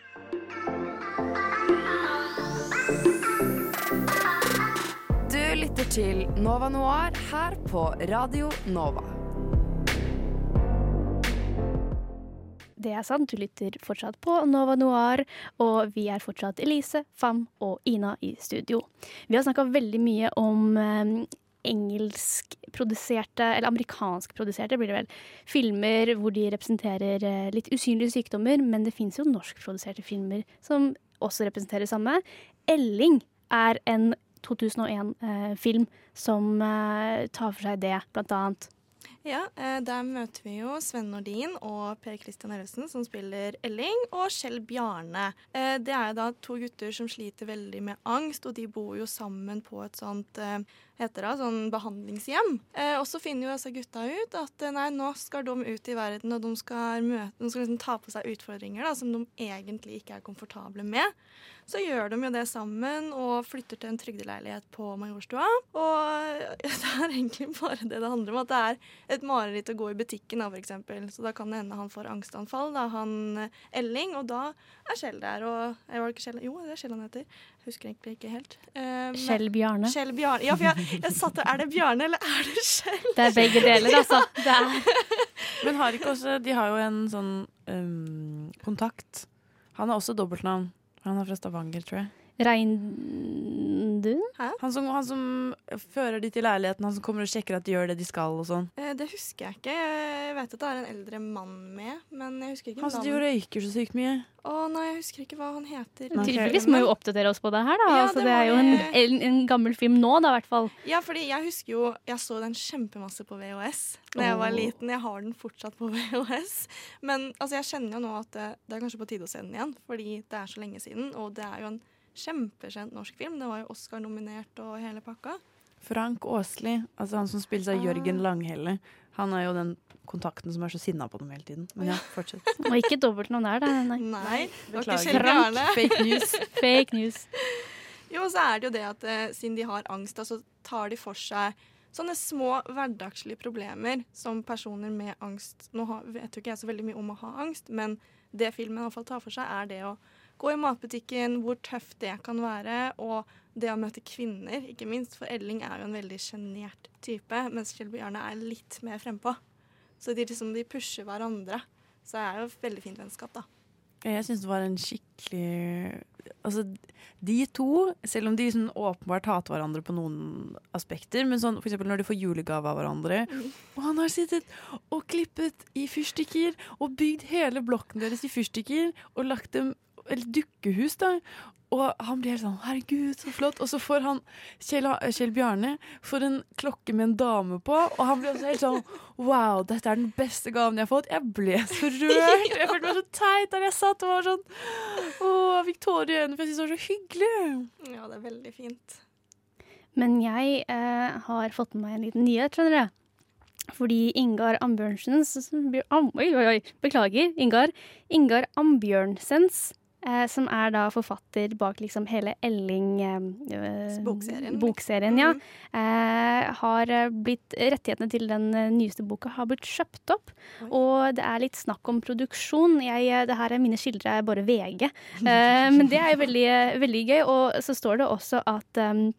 Til Nova Noir her på Radio Nova. Det er sant, du lytter fortsatt på Nova Noir, og vi er fortsatt Elise, Fam og Ina i studio. Vi har snakka veldig mye om eh, engelskproduserte, eller amerikanskproduserte, blir det vel, filmer hvor de representerer eh, litt usynlige sykdommer, men det fins jo norskproduserte filmer som også representerer samme. Elling er en 2001-film som eh, tar for seg det, blant annet. Ja, eh, Der møter vi jo Sven Nordin og Per Christian Ellefsen, som spiller Elling, og Kjell Bjarne. Eh, Det er jo da to gutter som sliter veldig med angst, og de bor jo sammen på et sånt eh, heter det, sånn behandlingshjem. Eh, og så finner jo disse gutta ut at eh, nei, nå skal de ut i verden, og de skal, møte, de skal liksom ta på seg utfordringer da, som de egentlig ikke er komfortable med. Så gjør de jo det sammen og flytter til en trygdeleilighet på Majorstua. Og det er egentlig bare det det handler om. At det er et mareritt å gå i butikken, da, eksempel. Så da kan det hende han får angstanfall, da, han eh, Elling. Og da er Kjell der. Og eh, var ikke Kjell? Jo, det er Kjell han heter. Husker egentlig ikke helt. Uh, Kjell Bjarne. Kjell Bjarne. Ja, for jeg, jeg satt der. Er det Bjarne, eller er det Kjell? Det er begge deler, altså. Det er Men har ikke også De har jo en sånn um, kontakt. Han har også dobbeltnavn. Han er fra Stavanger, tror jeg. Reindun? Han som, han som fører de til leiligheten, han som kommer og sjekker at de gjør det de skal og sånn. Eh, Det husker jeg ikke. Jeg vet at det er en eldre mann med, men jeg husker ikke Han som røyker så sykt mye. Å nei, jeg husker ikke hva han heter. Tydeligvis må jo oppdatere oss på det her, da. Ja, altså, det det, er jo en, en, en gammel film nå, da, i hvert fall. Ja, fordi jeg husker jo Jeg så den kjempemasse på VHS da jeg var liten. Jeg har den fortsatt på VHS. Men altså, jeg kjenner jo nå at det, det er kanskje på tide å se den igjen, fordi det er så lenge siden. Og det er jo en kjempekjent norsk film. Det var jo Oscar-nominert og hele pakka. Frank Åsli, altså han som spilles av Ah. Jørgen Langhelle. Han er jo den kontakten som er så sinna på dem hele tiden. Men ja, fortsett. Og ikke dobbeltnavn der, da. Nei. Nei, Beklager. Frank. Fake news. Fake news. Jo, så er det jo det at eh, siden de har angst, da, så tar de for seg sånne små hverdagslige problemer som personer med angst Nå har, vet jo ikke jeg så veldig mye om å ha angst, men det filmen i hvert fall tar for seg, er det å gå i matbutikken, hvor tøft det kan være, og det å møte kvinner, ikke minst. For Elling er jo en veldig sjenert type, mens Kjell Bjarne er litt mer frempå. Så de, liksom, de pusher hverandre. Så det er jo et veldig fint vennskap, da. Jeg syns det var en skikkelig Altså, de to, selv om de sånn åpenbart hater hverandre på noen aspekter, men sånn eksempel når de får julegave av hverandre Og han har sittet og klippet i fyrstikker og bygd hele blokken deres i fyrstikker og lagt dem Eller dukkehus, da. Og han blir helt sånn 'herregud, så flott'. Og så får han Kjell, Kjell Bjarne får en klokke med en dame på, og han blir også helt sånn 'wow, dette er den beste gaven jeg har fått'. Jeg ble så rørt. Jeg følte meg så teit der jeg satt og var sånn Å, jeg fikk tårer i øynene, for jeg syntes det var så hyggelig. Ja, det er veldig fint. Men jeg eh, har fått med meg en liten nyhet, skjønner dere. Fordi Ingar Ambjørnsens Am- Oi, oi, oi, beklager. Ingar. Ingar Ambjørnsens, eh, som er da forfatter bak liksom hele Elling eh, Bokserien. Bokserien, ja. Eh, har eh, blitt Rettighetene til den eh, nyeste boka har blitt kjøpt opp. Og det er litt snakk om produksjon. Jeg, eh, det her er mine skildre er bare VG. Eh, men det er veldig, eh, veldig gøy. Og så står det også at um,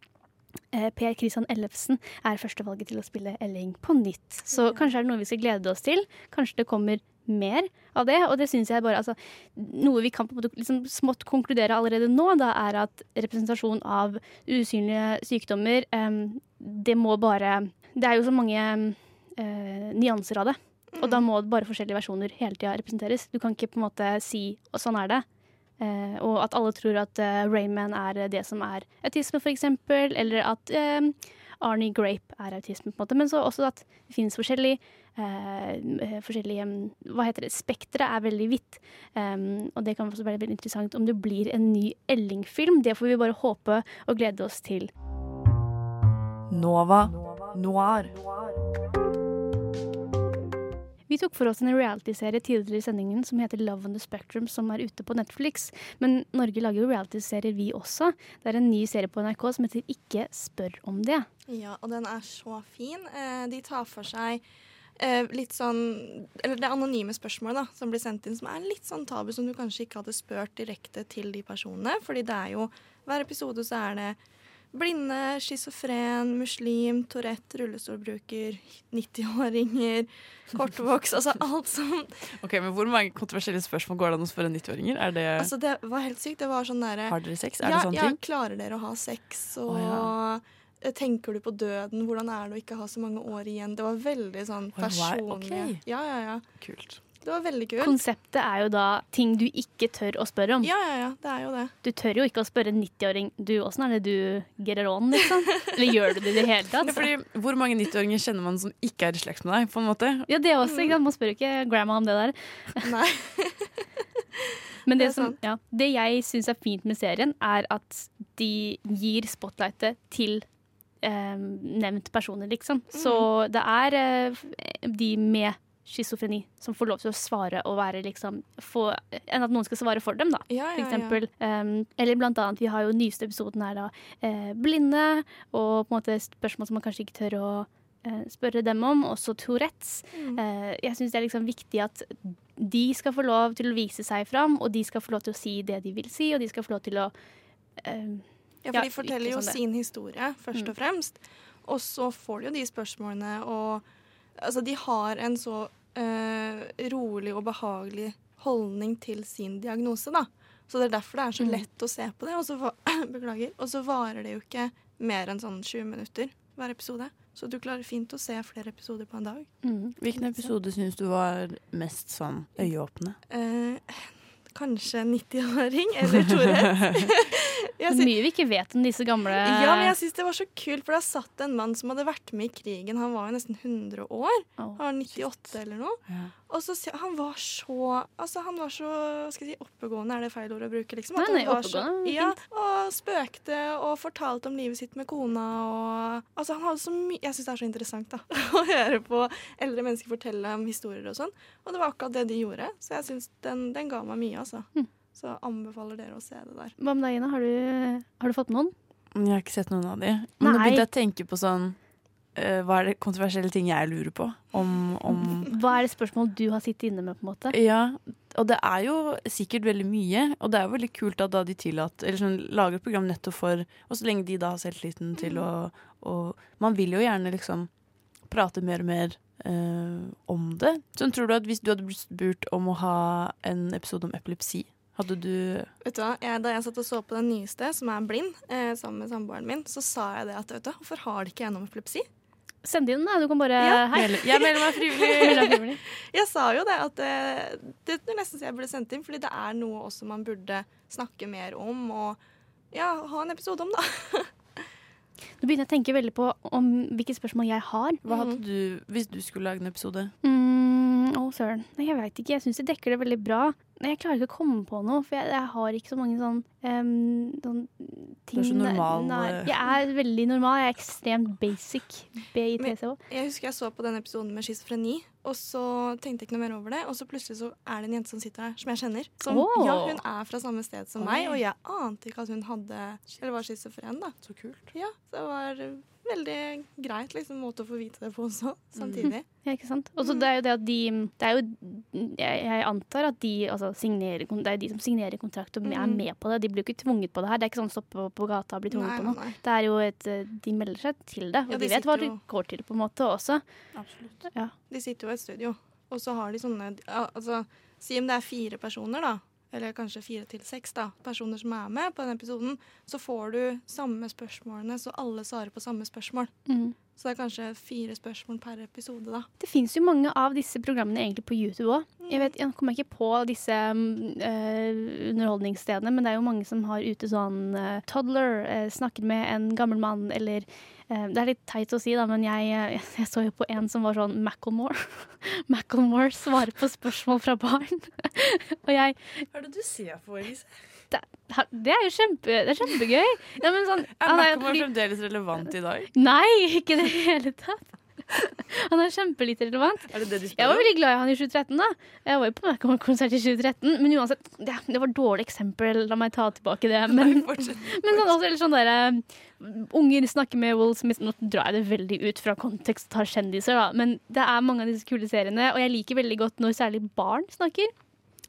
Eh, Per Kristian Ellefsen er førstevalget til å spille Elling på nytt. Så kanskje er det noe vi skal glede oss til. Kanskje det kommer mer av det. Og det syns jeg bare altså, Noe vi kan på en måte liksom smått konkludere allerede nå, da er at representasjon av usynlige sykdommer um, Det må bare Det er jo så mange uh, nyanser av det. Og da må bare forskjellige versjoner hele tida representeres. Du kan ikke på en måte si og sånn er det. Uh, og at alle tror at uh, Rainman er det som er autisme, eksempel. Eller at eh, Arnie Grape er autisme, på en måte. Men så også at det finnes forskjellig eh, forskjellige Hva heter det? Spekteret er veldig vidt. Um, og det kan også være veldig interessant om det blir en ny Elling-film. Det får vi bare håpe og glede oss til. Nova Noir. Vi tok for oss en realityserie tidligere i sendingen som heter Love on the Spectrum, som er ute på Netflix. Men Norge lager jo realityserier, vi også. Det er en ny serie på NRK som heter Ikke spør om det. Ja, og den er så fin. Eh, de tar for seg eh, litt sånn Eller det anonyme spørsmål da, som blir sendt inn, som er litt sånn tabu, som du kanskje ikke hadde spurt direkte til de personene. Fordi det er jo Hver episode så er det blinde, schizofren, muslim, Tourette, rullestolbruker, 90-åringer, kortvokst Altså alt som Ok, men Hvor mange kontroversielle spørsmål går det an å spørre 90-åringer? Er det Altså, det var helt sykt. Det var sånn derre Har dere sex? Er ja, det sånne ja, ting? klarer dere å ha sex? Og oh, ja. tenker du på døden? Hvordan er det å ikke ha så mange år igjen? Det var veldig sånn wow, personlig. ok. Ja, ja, ja. Kult. Det var veldig kult. Konseptet er jo da ting du ikke tør å spørre om. Ja, ja, ja. Det er jo det. Du tør jo ikke å spørre en 90-åring du, åssen er det du get it on, liksom? Eller gjør du det i det hele tatt? Det fordi, hvor mange 90-åringer kjenner man som ikke er i slekt med deg? på en måte? Ja, det også. Ikke sant? Man spør jo ikke grandma om det der. Nei. Men det, Det som, ja, det jeg syns er fint med serien, er at de gir spotlightet til eh, nevnt personer, liksom. Så det er eh, de med schizofreni som får lov til å svare og være liksom få, Enn at noen skal svare for dem, da. Ja, For eksempel. ja. Um, eller blant annet, vi har jo nyeste episoden her da eh, blinde, og på en måte spørsmål som man kanskje ikke tør å eh, spørre dem om. Også Tourettes. Mm. Eh, jeg syns det er liksom viktig at de skal få lov til å vise seg fram, og de skal få lov til å si det de vil si, og de skal få lov til å eh, Ja, for de forteller jo sånn sin historie, først Mm. og fremst. Og så får de jo de spørsmålene, og altså, de har en så eh, rolig og behagelig holdning til sin diagnose, da. Så det er derfor det er så Mm. lett å se på det. Og så, beklager. Og så varer det jo ikke mer enn sånn 20 minutter hver episode. Så du klarer fint å se flere episoder på en dag. mm. Hvilken episode syns du var mest sånn øyeåpne? Eh, kanskje 90-åring eller Tourette. Det er mye vi ikke vet om disse gamle Ja, men jeg synes det var så kult, for da satt en mann som hadde vært med i krigen. Han var jo nesten 100 år. Han var 98 eller noe. Ja. Og så, han var så Altså, han var så skal jeg si, oppegående, er det feil ord å bruke, liksom? Nei, At han nei, var så- oppegående, Ja, og spøkte og fortalte om livet sitt med kona og Altså, han hadde så mye Jeg syns det er så interessant, da, å høre på eldre mennesker fortelle om historier og sånn. Og det var akkurat det de gjorde, så jeg syns den, den ga meg mye, altså. Hm. Så anbefaler dere å se det der. Hva med deg, Ina? Har du, har du fått noen? Jeg har ikke sett noen av de. Men nå begynte jeg å tenke på sånn uh, Hva er det kontroversielle ting jeg lurer på? Om, om Hva er det spørsmål du har sittet inne med, på en måte? Ja, og det er jo sikkert veldig mye. Og det er jo veldig kult at da de tillater Eller sånn, lager et program nettopp for Og så lenge de da har selvtilliten til å og Man vil jo gjerne liksom prate mer og mer uh, om det. Sånn, tror du at hvis du hadde blitt spurt om å ha en episode om epilepsi, hadde du Vet du hva, jeg, Da jeg satt og så på den nyeste, som er blind, eh, sammen med samboeren min, så sa jeg det at vet du, hvorfor har de ikke jeg noe med epilepsi? Send inn, da. Du kan bare Ja. Hei. Jeg melder meg frivillig. Jeg sa jo det, at det, det er nesten så jeg burde sendt inn, fordi det er noe også man burde snakke mer om, og ja, ha en episode om, da. Nå begynner jeg å tenke veldig på om hvilke spørsmål jeg har. Hva hadde du hvis du skulle lage en episode? Mm, Å, søren. Nei, Jeg veit ikke. Jeg syns de dekker det veldig bra. Nei, Jeg klarer ikke å komme på noe, for jeg, jeg har ikke så mange sånn, um, sånn ting Du er så normal, Nei, eh. jeg er veldig normal. Jeg er ekstremt basic. BITCH. Jeg husker jeg så på den episoden med schizofreni, og så tenkte jeg ikke noe mer over det, og så plutselig så er det en jente som sitter her, som jeg kjenner. Som, oh. Ja, hun er fra samme sted som meg, og jeg ante ikke at hun hadde Eller var schizofren, da. Så kult. Ja, så det var veldig greit liksom, måte å få vite det på også, samtidig. Ja, ikke sant? Og så det er jo det at de Det er jo Jeg, jeg antar at de altså, signerer Det er de som signerer kontrakt og er Mm. med på det. De blir jo ikke tvunget på det her. Det er ikke sånn stoppe på, på gata og bli tvunget Nei, på noe. nei. Det er jo et eh, De melder seg til det, og Ja, de, de vet hva det går til, på en måte også. Absolutt. Ja. De sitter jo i et studio, og så har de sånne altså, Si om det er fire personer, da. Eller kanskje fire til seks personer som er med på den episoden. Så får du samme spørsmålene, så alle svarer på samme spørsmål. Mm. Så det er kanskje fire spørsmål per episode, da. Det fins jo mange av disse programmene egentlig på YouTube òg. Jeg vet, jeg kommer ikke på disse eh, underholdningsstedene, men det er jo mange som har ute sånn øh, toddler, øh, snakker med en gammel mann, eller Det er litt teit å si, da, men jeg, eh, jeg så jo på en som var sånn Macclemore. Macclemore svarer på spørsmål fra barn. Og jeg Hva er det du ser på, Elise? Det, det er jo kjempe, det er kjempegøy. Ja, men sånn, Er Macclemore fremdeles relevant i dag? Nei, ikke i det hele tatt. Han er kjempelite relevant. Er det det du Jeg var veldig glad i han i 2013, da. Jeg var jo på Macclemore-konsert i 2013, men uansett, det, det var et dårlig eksempel. La meg ta tilbake det. Men, men sånn, også, eller sånn der, eh, Unger snakker med Will Smith Nå drar jeg det veldig ut fra kontekst og tar kjendiser, da. Men det er mange av disse kule seriene, og jeg liker veldig godt når særlig barn snakker.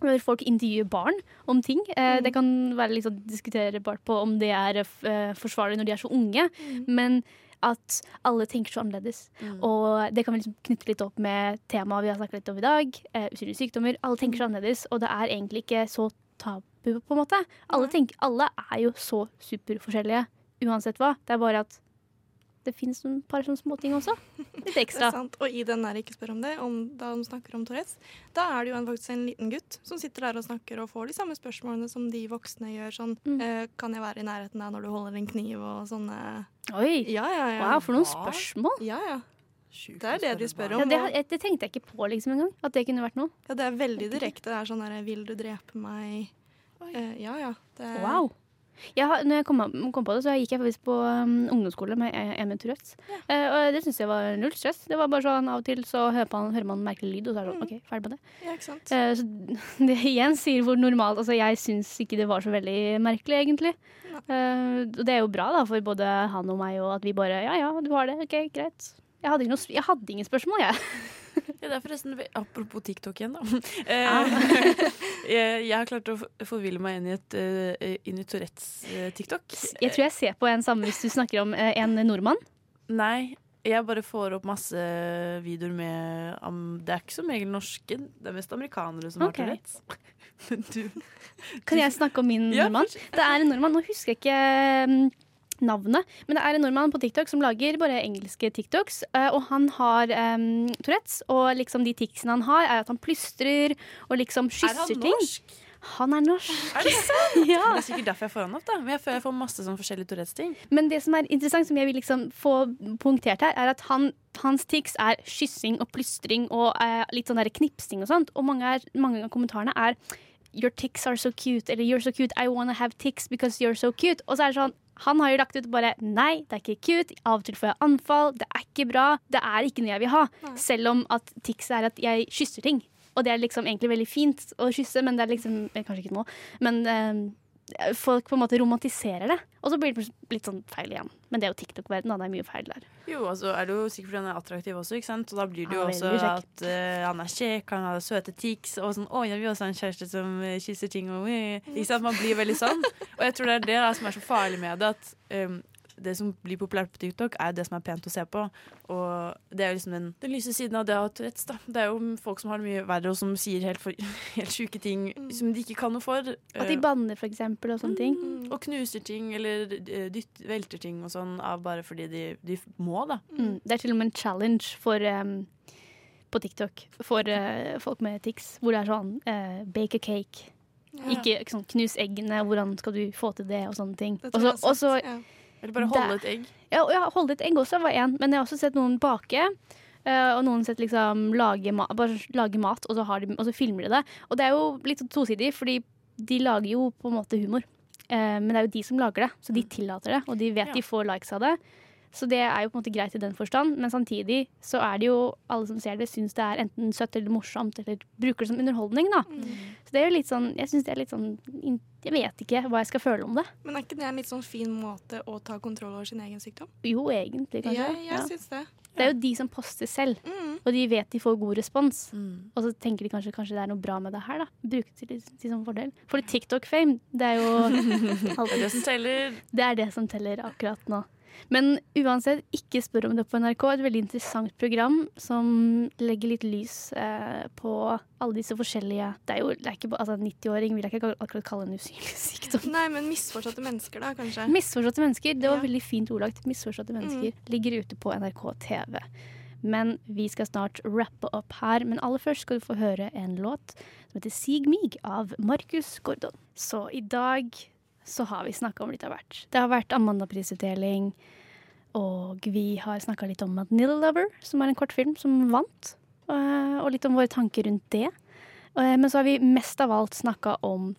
Når folk intervjuer barn om ting. Eh, Det kan være sånn diskuterbart på om det er eh, forsvarlig når de er så unge, men at alle tenker så annerledes. Og det kan vi liksom knytte litt opp med temaet vi har snakket litt om i dag. Eh, usynlige sykdommer. Alle tenker så annerledes, og det er egentlig ikke så tabu, på en måte. Alle, tenker, alle er jo så superforskjellige uansett hva. Det er bare at det fins et par sånne småting også. Litt Det ekstra. er sant. Og i den der Ikke spør om det, om, da de snakker om Tourettes, da er det jo en, faktisk en liten gutt som sitter der og snakker og får de samme spørsmålene som de voksne gjør. Sånn Mm. eh, Kan jeg være i nærheten av når du holder en kniv og sånne Oi! Ja, ja, ja. Wow, for noen spørsmål. Ja, ja. Det er det de spør om. Ja, det, det tenkte jeg ikke på liksom engang. At det kunne vært noe. Ja, det er veldig direkte. Det er sånn der Vil du drepe meg? Eh, ja, ja. Det er, Wow. Jeg har, når jeg kom, kom på det, så gikk jeg faktisk på um, ungdomsskole med en Tourettes. Ja. Uh, og det syns jeg var null stress. Det var bare sånn Av og til så hører man, hører man merkelig lyd, og så er det sånn OK, ferdig med det. Ja, ikke? Eh, så det igjen sier hvor normalt Altså, jeg syns ikke det var så veldig merkelig, egentlig. Eh, og det er jo bra da, for både han og meg, og at vi bare Ja ja, du har det. OK, greit. Jeg hadde, noe, jeg hadde ingen spørsmål, jeg. Ja, det er forresten, Apropos TikTok igjen, da. Ah. Eh, jeg, jeg har klart å forville meg inn i, et, eh, inn i Tourettes-TikTok. Jeg tror jeg ser på en samme hvis du snakker om eh, en nordmann. Nei, jeg bare får opp masse videoer med um, Det er ikke som regel norske, det er mest amerikanere som okay. har Tourettes. Du Kan jeg snakke om min Ja, nordmann? Det er en nordmann, nå husker jeg ikke mm, navnet, men det er en nordmann på TikTok som lager bare engelske TikToks, eh, og han har um, Tourettes, og liksom de ticsene han har, er at han plystrer og liksom Er han norsk? Han er norsk. Er det sant? Ja. Det er sikkert derfor jeg får han opp. da Men jeg får, jeg får masse sånn forskjellige Tourettes-ting. Men det som er interessant, som jeg vil liksom få punktert her, er at han, hans tics er kyssing og plystring og eh, litt sånn der knipsing og sånt. Og mange, er, mange av kommentarene er Your tics are so cute, eller You're so cute, I wanna have tics because you're so cute. Og så er det sånn han har jo lagt ut bare Nei, det er ikke cute. Av og til får jeg anfall. Det er ikke bra. Det er ikke noe jeg vil ha. Selv om at tics er at jeg kysser ting. Og det er liksom egentlig veldig fint å kysse, men det er liksom eh, Kanskje ikke nå, men eh, folk på en måte romantiserer det. Og så blir det litt sånn feil igjen. Men det er jo TikTok-verden, da. Det er mye feil der. Jo, og så er det jo sikkert fordi han er attraktiv også, ikke sant? Og da blir det jo er også at uh, han er kjekk, han har søte tics, og sånn Å, jeg vil også ha en kjæreste som eh, kysser ting og eh. Ikke sant? Man blir veldig sånn. Og jeg tror det er det da, som er så farlig med det, at um, det som blir populært på TikTok, er jo det som er pent å se på. Og det er jo liksom den, den lyse siden av det å ha Tourettes. da. Det er jo folk som har det mye verre, og som sier helt, for, helt sjuke ting som de ikke kan noe for. At de Eh, banner, for eksempel, og sånne ting. og knuser ting, eller eh, dytt, velter ting og sånn, av bare fordi de, de må, da. Mm. Det er til og med en challenge for um på TikTok for uh, folk med tics, hvor det er sånn uh, bake a cake. Ja. Ikke sånn knus eggene, hvordan skal du få til det, og sånne ting. Og så- ja. Eller bare holde et egg. Ja, ja, holde et egg også var én, men jeg har også sett noen bake. Uh, og noen sett liksom lage, ma lage mat, og så, har de, og så filmer de det. Og det er jo litt sånn tosidig, fordi de lager jo på en måte humor. Uh, men det er jo de som lager det, så de tillater det, og de vet Ja. de får likes av det. Så det er jo på en måte greit i den forstand, men samtidig så er det jo alle som ser det, syns det er enten søtt eller morsomt, eller bruker det som underholdning, da. Så det er jo litt sånn Jeg syns det er litt sånn Jeg vet ikke hva jeg skal føle om det. Men er ikke det en litt sånn fin måte å ta kontroll over sin egen sykdom? Jo, egentlig, kanskje. Ja, jeg Ja. syns det. Det er jo de som poster selv, Mm. og de vet de får god respons. Mm. Og så tenker de kanskje kanskje det er noe bra med det her, da. Bruke det til, til som fordel. For TikTok-fame, det er jo Det er det som teller. Det er det som teller akkurat nå. Men uansett, ikke spør om det på NRK. Et veldig interessant program som legger litt lys eh, på alle disse forskjellige Det er jo det er ikke, altså 90-åring vil jeg ikke akkurat kalle en usynlig sykdom. Nei, men misforståtte mennesker, da, kanskje. Misforståtte mennesker. Det var Ja. veldig fint ordlagt. Misforståtte mennesker ligger ute på NRK TV. Men vi skal snart rappe opp her. Men aller først skal du få høre en låt som heter Sig Mig av Markus Gordon. Så i dag så har vi snakka om litt av hvert. Det har vært Amanda-prisutdeling, og vi har snakka litt om Manila Lover, som er en kortfilm som vant. eh, Og litt om våre tanker rundt det. Eh, Men så har vi mest av alt snakka om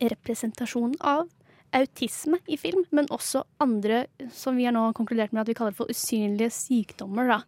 representasjon av autisme i film, men også andre som vi har nå konkludert med at vi kaller for usynlige sykdommer. Da.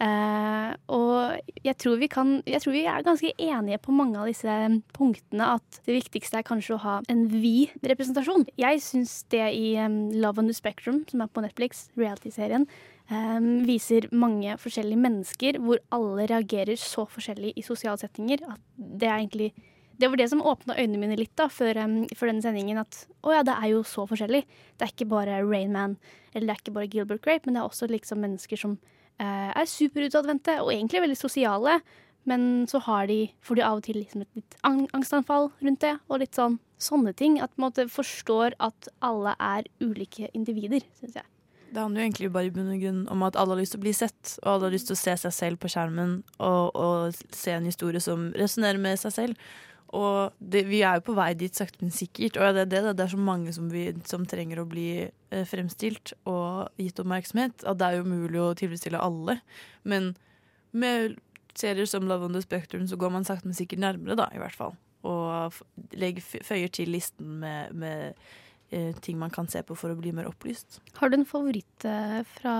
Eh, og jeg tror, vi kan, jeg tror vi er ganske enige på mange av disse punktene. At det viktigste er kanskje å ha en vid representasjon. Jeg syns det i um, Love on the Spectrum, som er på Netflix, reality-serien, um, viser mange forskjellige mennesker hvor alle reagerer så forskjellig i sosiale settinger at det er egentlig det var det som åpna øynene mine litt da, før, um, før denne sendingen. At å ja, det er jo så forskjellig. Det er ikke bare Rain Man eller det er ikke bare Gilbert Grape, men det er også liksom mennesker som eh, er superutadvendte og egentlig veldig sosiale. Men så de, får de av og til liksom et litt angstanfall rundt det, og litt sånn sånne ting. At man forstår at alle er ulike individer, syns jeg. Det handler jo egentlig bare i bunn og grunn om at alle har lyst til å bli sett, og alle har lyst til å se seg selv på skjermen og, og se en historie som resonnerer med seg selv. Og det, vi er jo på vei dit sakte, men sikkert. Og det, det, det er så mange som, vi, som trenger å bli eh, fremstilt og gitt oppmerksomhet, at det er jo umulig å tilfredsstille alle. Men med serier som Love on the Spectrum så går man sakte, men sikkert nærmere, da, i hvert fall. Og legger, føyer til listen med, med eh, ting man kan se på for å bli mer opplyst. Har du en favoritt eh, fra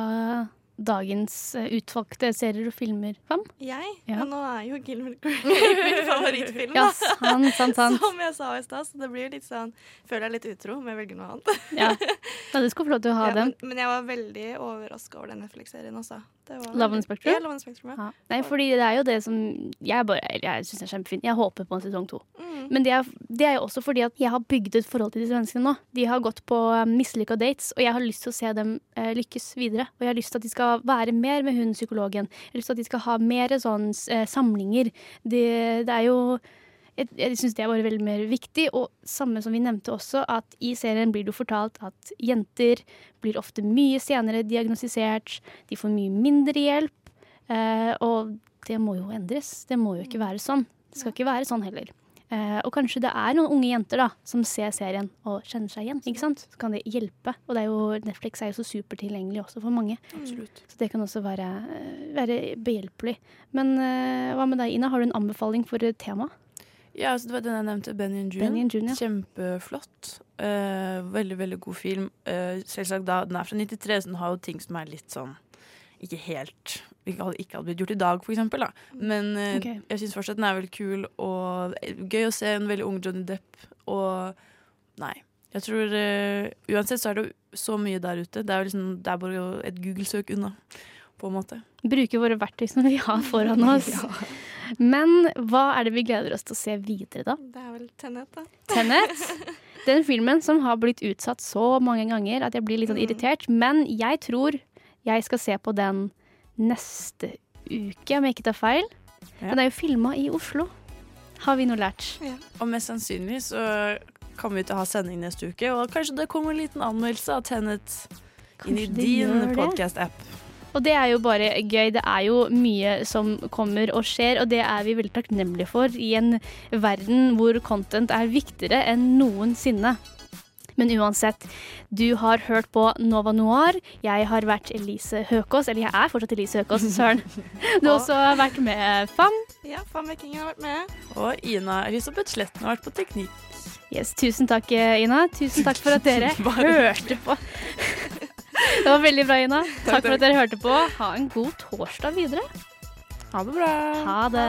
dagens eh, utvalgte serier og filmer, fram? Jeg? Ja. Nå er jo Gilbert Grape min favorittfilm. Ja, sant, sant, sant. Som jeg sa i stad, så det blir litt sånn Føler jeg litt utro, men jeg velger noe annet. Ja. ja, du skal få lov til å ha Ja, den. men, men jeg var veldig overraska over den Netflix-serien også. Love on Spectrum? Ja, Love on Spectrum, ja. Nei, fordi det er jo det som Jeg, bare, jeg syns er kjempefint. Jeg håper på en sesong to. Mm. Men det er, det er jo også fordi at jeg har bygd et forhold til disse menneskene nå. De har gått på um, mislykka dates, og jeg har lyst til å se dem eh, lykkes videre. Og jeg har lyst til at de skal være mer med hun psykologen. Jeg har lyst til at de skal ha mer sånn eh, samlinger. Det, det er jo jeg, jeg syns det er bare veldig mer viktig. Og samme som vi nevnte også, at i serien blir det jo fortalt at jenter blir ofte mye senere diagnostisert. De får mye mindre hjelp. Eh, og det må jo endres. Det må jo ikke være sånn. Det skal ikke være sånn heller. Eh, og kanskje det er noen unge jenter da, som ser serien og kjenner seg igjen. ikke sant? Så kan det hjelpe. Og det er jo, Netflix er jo så supertilgjengelig også for mange. Absolutt. Så det kan også være, eh, være behjelpelig. Men eh, hva med deg, Ina? Har du en anbefaling for et tema? Ja, altså, det var den jeg nevnte, Benny and June. Benny and June, ja. Kjempeflott. Uh, veldig, veldig god film. Uh, selvsagt da, Den er fra 93, så den har jo ting som er litt sånn ikke helt Ikke hadde, ikke hadde blitt gjort i dag, for eksempel. Da. Men uh, okay. jeg syns fortsatt den er veldig kul og gøy å se en veldig ung Johnny Depp. Og nei. Jeg tror Uansett så er det jo så mye der ute. Det er jo liksom, det er bare et Google-søk unna, på en måte. Bruke våre verktøy som vi har foran oss. Men hva er det vi gleder oss til å se videre, da? Det er vel Tenet, da. Tenet. Den filmen som har blitt utsatt så mange ganger at jeg blir litt sånn irritert. Men jeg tror jeg skal se på den neste uke, om jeg ikke tar feil. Den er jo filma i Oslo. Har vi noe lært? Og mest sannsynlig så kommer vi til å ha sending neste uke, og kanskje det kommer en liten anmeldelse av Tenet inn i din det. Og det er jo bare gøy. Det er jo mye som kommer og skjer, og det er vi veldig takknemlige for i en verden hvor content er viktigere enn noensinne. Men uansett, du har hørt på Nova Noir. Jeg har vært Elise Høkås. Eller jeg er fortsatt Elise Høkås, søren. Du har også vært med Fam. Ja, Fameking har vært med. Og Ina Elisabeth Sletten har vært på teknikk. Yes, tusen takk, Ina. Tusen takk for at dere hørte på. Det var veldig bra, Ina. Takk for at dere hørte på. Ha en god torsdag videre. Ha det bra. Ha det.